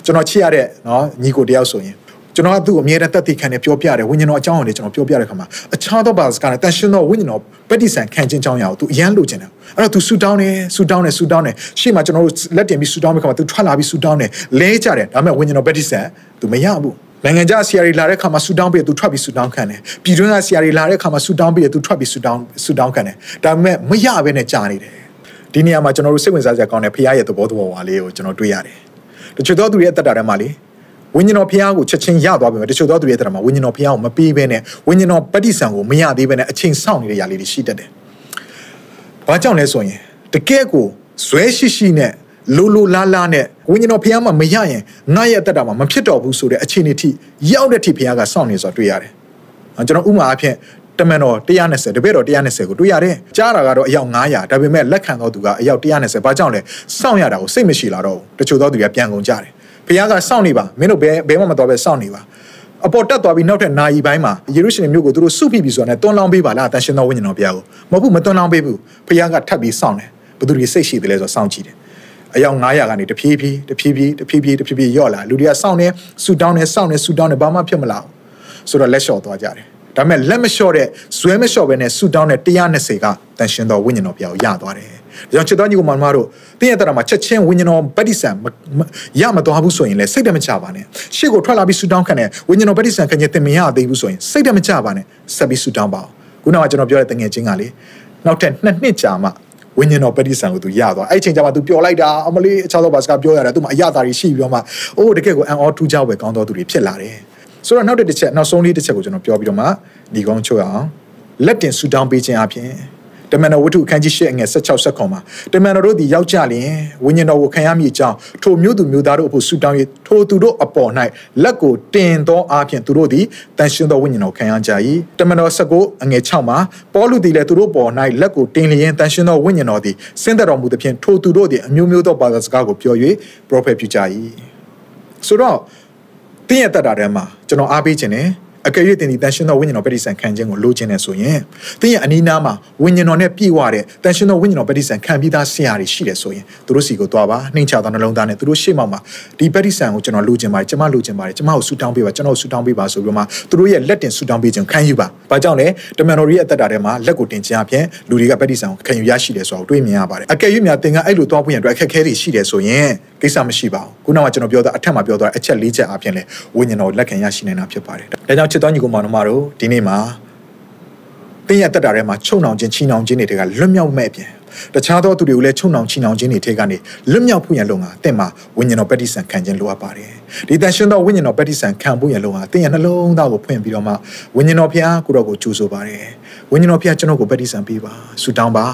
ကျွန်တော်ချစ်ရတဲ့နော်ညီကိုတယောက်ဆိုရင်ကျွန်တော်ကသူ့ကိုအမြဲတမ်းတက်တည်ခံနေပြောပြတယ်ဝိညာဉ်တော်အကြောင်းကိုလည်းကျွန်တော်ပြောပြတဲ့ခါမှာအခြားသောဘာစကားနဲ့တန်ရှင်းသောဝိညာဉ်တော်ပဋိဆန်ခံခြင်းကြောင်းရအောင်သူအရန်လိုချင်တယ်အဲ့တော့သူဆူတောင်းတယ်ဆူတောင်းတယ်ဆူတောင်းတယ်ရှေ့မှာကျွန်တော်တို့လက်တင်ပြီးဆူတောင်းပြီးခါမှာသူထွက်လာပြီးဆူတောင်းတယ်လဲကြတယ်ဒါပေမဲ့ဝိညာဉ်တော်ပဋိဆန်သူမရဘူး နိုင်ငံခြားဆရာတွေလာတဲ့ခါမှာဆူတောင်းပြီးသူထွက်ပြီးဆူတောင်းခံတယ်ပြည်တွင်းကဆရာတွေလာတဲ့ခါမှာဆူတောင်းပြီးသူထွက်ပြီးဆူတောင်းဆူတောင်းခံတယ်ဒါပေမဲ့မရဘဲနဲ့ကြာနေတယ်ဒီနေရာမှာကျွန်တော်တို့စိတ်ဝင်စားစရာကောင်းတဲ့ဖခင်ရဲ့သဘောတော်ဝါလေးကိုကျွန်တော်တွေ့ရတယ်တချို့သောသူတွေရဲ့တက်တာထဲမှာလေဝိညာဉ်တော်ဖခင်ကိုချက်ချင်းရသွားပြီတချို့သောသူတွေရဲ့တက်တာမှာဝိညာဉ်တော်ဖခင်ကိုမပေးဘဲနဲ့ဝိညာဉ်တော်ပဋိဆံကိုမရသေးဘဲနဲ့အချိန်စောင့်နေတဲ့ຢာလေးတွေရှိတတ်တယ်။ဘာကြောင့်လဲဆိုရင်တကယ်ကိုဇွဲရှိရှိနဲ့ လိုလိုလားလားနဲ့ဝိညာဉ်တော်ဖခင်မှမရရင်ငါရဲ့တက်တာမှာမဖြစ်တော့ဘူးဆိုတဲ့အခြေအနေထိရောက်တဲ့ထိဖခင်ကစောင့်နေဆိုတွေ့ရတယ်။ကျွန်တော်ဥမာအဖြစ်တမန်တော်120တပည့်တော်120ကိုတွေ့ရတယ်။ကြားတာကတော့အယောက်900ဒါပေမဲ့လက်ခံတော်သူကအယောက်120ဘာကြောင့်လဲစောင့်ရတာကိုစိတ်မရှိလာတော့ဘူး။တချို့သောသူတွေကပြန်ကုန်ကြတယ်။ဖခင်ကစောင့်နေပါမင်းတို့ဘယ်ဘယ်မှမတော်ပဲစောင့်နေပါ။အပေါ်တက်သွားပြီးနောက်ထပ်နာယီပိုင်းမှာယေရုရှလင်မြို့ကိုသူတို့စုဖိပြီးဆိုတာနဲ့တွန်းလောင်းပေးပါလားတန်ရှင်တော်ဝိညာဉ်တော်ဘုရားကိုမဟုတ်ဘူးမတွန်းလောင်းပေးဘူးဖခင်ကထပ်ပြီးစောင့်တယ်ဘသူတွေစိတ်ရှိတယ်လဲဆိုစောင့်ကြည့်တယ် အယောက်900ကနေတဖြည်းဖြည်းတဖြည်းဖြည်းတဖြည်းဖြည်းတဖြည်းဖြည်းယော့လာလူတွေကစောင့်နေဆူတောင်းနေစောင့်နေဆူတောင်းနေဘာမှဖြစ်မလာဘူးဆိုတော့လက်လျှော့သွားကြတယ်ဒါပေမဲ့လက်မလျှော့တဲ့ဇွဲမလျှော့ပဲနဲ့ဆူတောင်းတဲ့120ကတန်ရှင်တော်ဝိညာဉ်တော်ပြောင်းရသွားတယ်။ဒါကြောင့်ချစ်တော်ညီကိုမမတို့တင်းရဲ့တရမှာချက်ချင်းဝိညာဉ်တော်ဗတ္တိဆံရမသွားဘူးဆိုရင်လည်းစိတ်တမချပါနဲ့။ရှေ့ကိုထွက်လာပြီးဆူတောင်းခံတဲ့ဝိညာဉ်တော်ဗတ္တိဆံခင်ခြင်းတင်မရသေးဘူးဆိုရင်စိတ်တမချပါနဲ့ဆက်ပြီးဆူတောင်းပါအောင်။ခုနကကျွန်တော်ပြောတဲ့တငယ်ချင်းကလေနောက်ထပ်နှစ်နှစ်ကြာမှ ဝိညာဉ်တော်ပဋိဆံကိုသူရသွားအဲ့ချိန်ကျမှသူပျော်လိုက်တာအမလေးအခြားသောဘာစကားပြောရတာသူမှအရသာတွေရှိပြီးတော့မှအိုးတကယ်ကိုအန်အောထူးကြွယ်ကောင်းတော်သူတွေဖြစ်လာတယ်ဆိုတော့နောက်တစ်ချက်နောက်ဆုံးလေးတစ်ချက်ကိုကျွန်တော်ပြောပြီးတော့မှဒီကောင်းချုပ်အောင်လက်တင်ဆူတောင်းပေးခြင်းအပြင် တမန်တော်ဝတ္ထုအခန်းကြီး၈အငယ်16ဆက်ခွန်မှာတမန်တော်တို့သည်ယောက်ျားလျင်ဝိညာဉ်တော်ကိုခံရမည်အကြောင်းထိုမျိုးသူမျိုးသားတို့အဖို့ဆူတောင်း၍ထိုသူတို့အပေါ်၌လက်ကိုတင်သောအားဖြင့်သူတို့သည်တန်ရှင်းသောဝိညာဉ်တော်ခံရကြ၏တမန်တော်19အငယ်6မှာပေါလုသည်လည်းသူတို့ပေါ်၌လက်ကိုတင်လျင်တန်ရှင်းသောဝိညာဉ်တော်သည်ဆင်းသက်တော်မူသဖြင့်ထိုသူတို့သည်အမျိုးမျိုးသောဘာသာစကားကိုပြော၍ပရောဖက်ပြုကြ၏ဆိုတော့တင်းရဲ့တက်တာထဲမှာကျွန်တော်အားပေးခြင်းနဲ့ အကယ်၍တင်ဒီတန်ရှင်သောဝိညာဉ်တော်ပဋိဆန်ခံခြင်းကိုလိုချင်နေဆိုရင်တင်းရဲ့အနီးနားမှာဝိညာဉ်တော်နဲ့ပြည့်ဝတဲ့တန်ရှင်သောဝိညာဉ်တော်ပဋိဆန်ခံပြီးသားဆရာတွေရှိတယ်ဆိုရင်သူတို့စီကိုသွားပါနှိမ်ချသောနှလုံးသားနဲ့သူတို့ရှေ့မှမှာဒီပဋိဆန်ကိုကျွန်တော်လိုချင်ပါတယ်ကျွန်မလိုချင်ပါတယ်ကျွန်မကိုဆူတောင်းပေးပါကျွန်တော်ဆူတောင်းပေးပါဆိုပြီးမှသူတို့ရဲ့လက်တင်ဆူတောင်းပေးခြင်းခံယူပါ။ဘာကြောင့်လဲတမန်တော်ရဲ့အသက်တာထဲမှာလက်ကိုတင်ခြင်းအပြင်လူတွေကပဋိဆန်ကိုခံယူရရှိတယ်ဆိုတာကိုတွေးမြင်ရပါတယ်။အကယ်၍များသင်ကအဲ့လိုသွားဖို့ရန်အတွက်အခက်အခဲတွေရှိတယ်ဆိုရင်ကိစ္စမရှိပါဘူး။ခုနကကျွန်တော်ပြောတာအထက်မှာပြောတာအချက်၄ချက်အပြင်လဲဝိညာဉ်တော်လက်ခံရရှိနိုင်တာဖြစ်ပါတယ်။ဒါကြောင့်ချစ်တော်ညီကောင်မတို့ဒီနေ့မှာတင်းရတက်တာထဲမှာချုံနှောင်ခြင်းချီနှောင်ခြင်းတွေကလွတ်မြောက်မဲ့ပြန်တခြားသောသူတွေကိုလည်းချုံနှောင်ချီနှောင်ခြင်းတွေထဲကနေလွတ်မြောက်ဖို့ရန်လုံကတင့်မှာဝိညာဉ်တော်ပဋိဆန်ခံခြင်းလိုအပ်ပါတယ်ဒီတန်ရှင်သောဝိညာဉ်တော်ပဋိဆန်ခံဖို့ရန်လုံကတင့်ရဲ့နှလုံးသားကိုဖွင့်ပြီးတော့မှဝိညာဉ်တော်ဖျားကိုတော့ကိုကြိုးဆိုပါတယ်ဝိညာဉ်တော်ဖျားကျွန်တော်ကိုပဋိဆန်ပေးပါဆူတောင်းပါ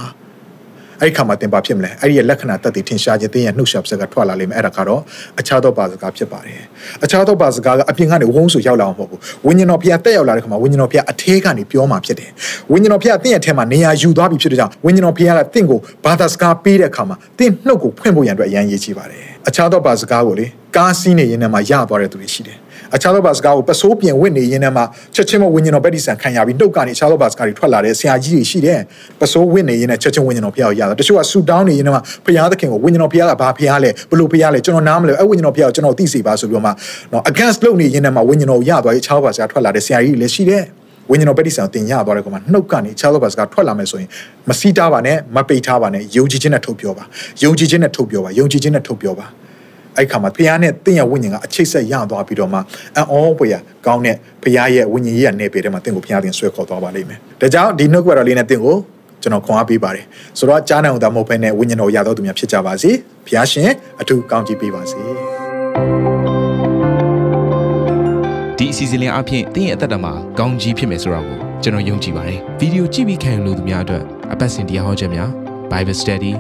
အဲ့ဒီခါမှာသင်ပါဖြစ်မလဲအဲ့ဒီရဲ့လက္ခဏာတက်တည်ထင်ရှားခြင်းသင်ရဲ့နှုတ်ဆက်စကားထွက်လာလိမ့်မယ်အဲ့ဒါကတော့အခြားသောပါစကားဖြစ်ပါတယ်အခြားသောပါစကားကအပြင်ကနေဝုန်းဆိုရောက်လာအောင်မဟုတ်ဘူးဝိညာဉ်တော်ဖျားတက်ရောက်လာတဲ့ခါမှာဝိညာဉ်တော်ဖျားအထဲကနေပြောမှာဖြစ်တယ်ဝိညာဉ်တော်ဖျားသင်ရဲ့အထဲမှာနေရာယူသွားပြီဖြစ်တဲ့ကြောင့်ဝိညာဉ်တော်ဖျားကသင်ကိုဘာသာစကားပေးတဲ့အခါမှာသင်နှုတ်ကိုဖွင့်ဖို့ရန်အတွက်အရန်ရည်ကြီးပါတယ်အခြားသောပါစကားကိုလေကားစီးနေရင်လည်းမှရသွားတဲ့သူတွေရှိတယ် အခြားသောဘာစကားကိုပစိုးပြင်ဝစ်နေရင်းနဲ့မှချက်ချင်းမဝိညာဉ်တော်ဗက်ဒီဆန်ခံရပြီးနှုတ်ကနေအခြားသောဘာစကားတွေထွက်လာတဲ့ဆရာကြီးတွေရှိတယ်ပစိုးဝစ်နေရင်းနဲ့ချက်ချင်းဝိညာဉ်တော်ဖျားကိုရတာတချို့ကဆူတောင်းနေရင်းနဲ့မှဖျားသခင်ကိုဝိညာဉ်တော်ဖျားကဘာဖျားလဲဘလို့ဖျားလဲကျွန်တော်နားမလဲအဲ့ဝိညာဉ်တော်ဖျားကိုကျွန်တော်သိစေပါဆိုပြီးတော့မှနော် against လုပ်နေရင်းနဲ့မှဝိညာဉ်တော်ကိုရသွားပြီးအခြားသောဘာစကားထွက်လာတဲ့ဆရာကြီးတွေလည်းရှိတယ်ဝိညာဉ်တော်ပဋိဆောင်တင်ရသွားတဲ့ကောင်မှာနှုတ်ကနေခြားသောဘာစကားထွက်လာမယ်ဆိုရင်မစီးတားပါနဲ့မပိတ်ထားပါနဲ့ယုံကြည်ခြင်းနဲ့ထုတ်ပြောပါယုံကြည်ခြင်းနဲ့ထုတ်ပြောပါယုံကြည်ခြင်းနဲ့ထုတ်ပြောပါ အဲ့ခါမှာဖခင်နဲ့တင့်ရဲ့ဝိညာဉ်ကအချိတ်ဆက်ရသွားပြီးတော့မှအံ့ဩဖွယ်ရကောင်းတဲ့ဖခင်ရဲ့ဝိညာဉ်ကြီးရဲ့နေပေထဲမှာတင့်ကိုဖခင်တင်ဆွဲခေါ်သွားပါလိမ့်မယ်။ဒါကြောင့်ဒီနှုတ်ကပတ်တော်လေးနဲ့တင့်ကိုကျွန်တော်ခွန်အားပေးပါတယ်။ဆိုတော့ကြားနိုင်အောင်သာမဟုတ်ဘဲနဲ့ဝိညာဉ်တော်ရတော်သူများဖြစ်ကြပါစေ။ဖခင်ရှင်အထူးကောင်းချီးပေးပါစေ။ဒီအစီအစဉ်လေးအပြင်တင်းရဲ့အသက်တာမှာကောင်းကြီးဖြစ်မယ်ဆိုတာကိုကျွန်တော်ယုံကြည်ပါတယ်ဗီဒီယိုကြည့်ပြီးခံယူလို့သူများအတွက်အပတ်စဉ်တရားဟောခြင်းများ Bible Study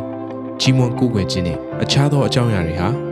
ကြီးမွန်ကိုယ်ွယ်ခြင်းနဲ့အခြားသောအကြောင်းအရာတွေဟာ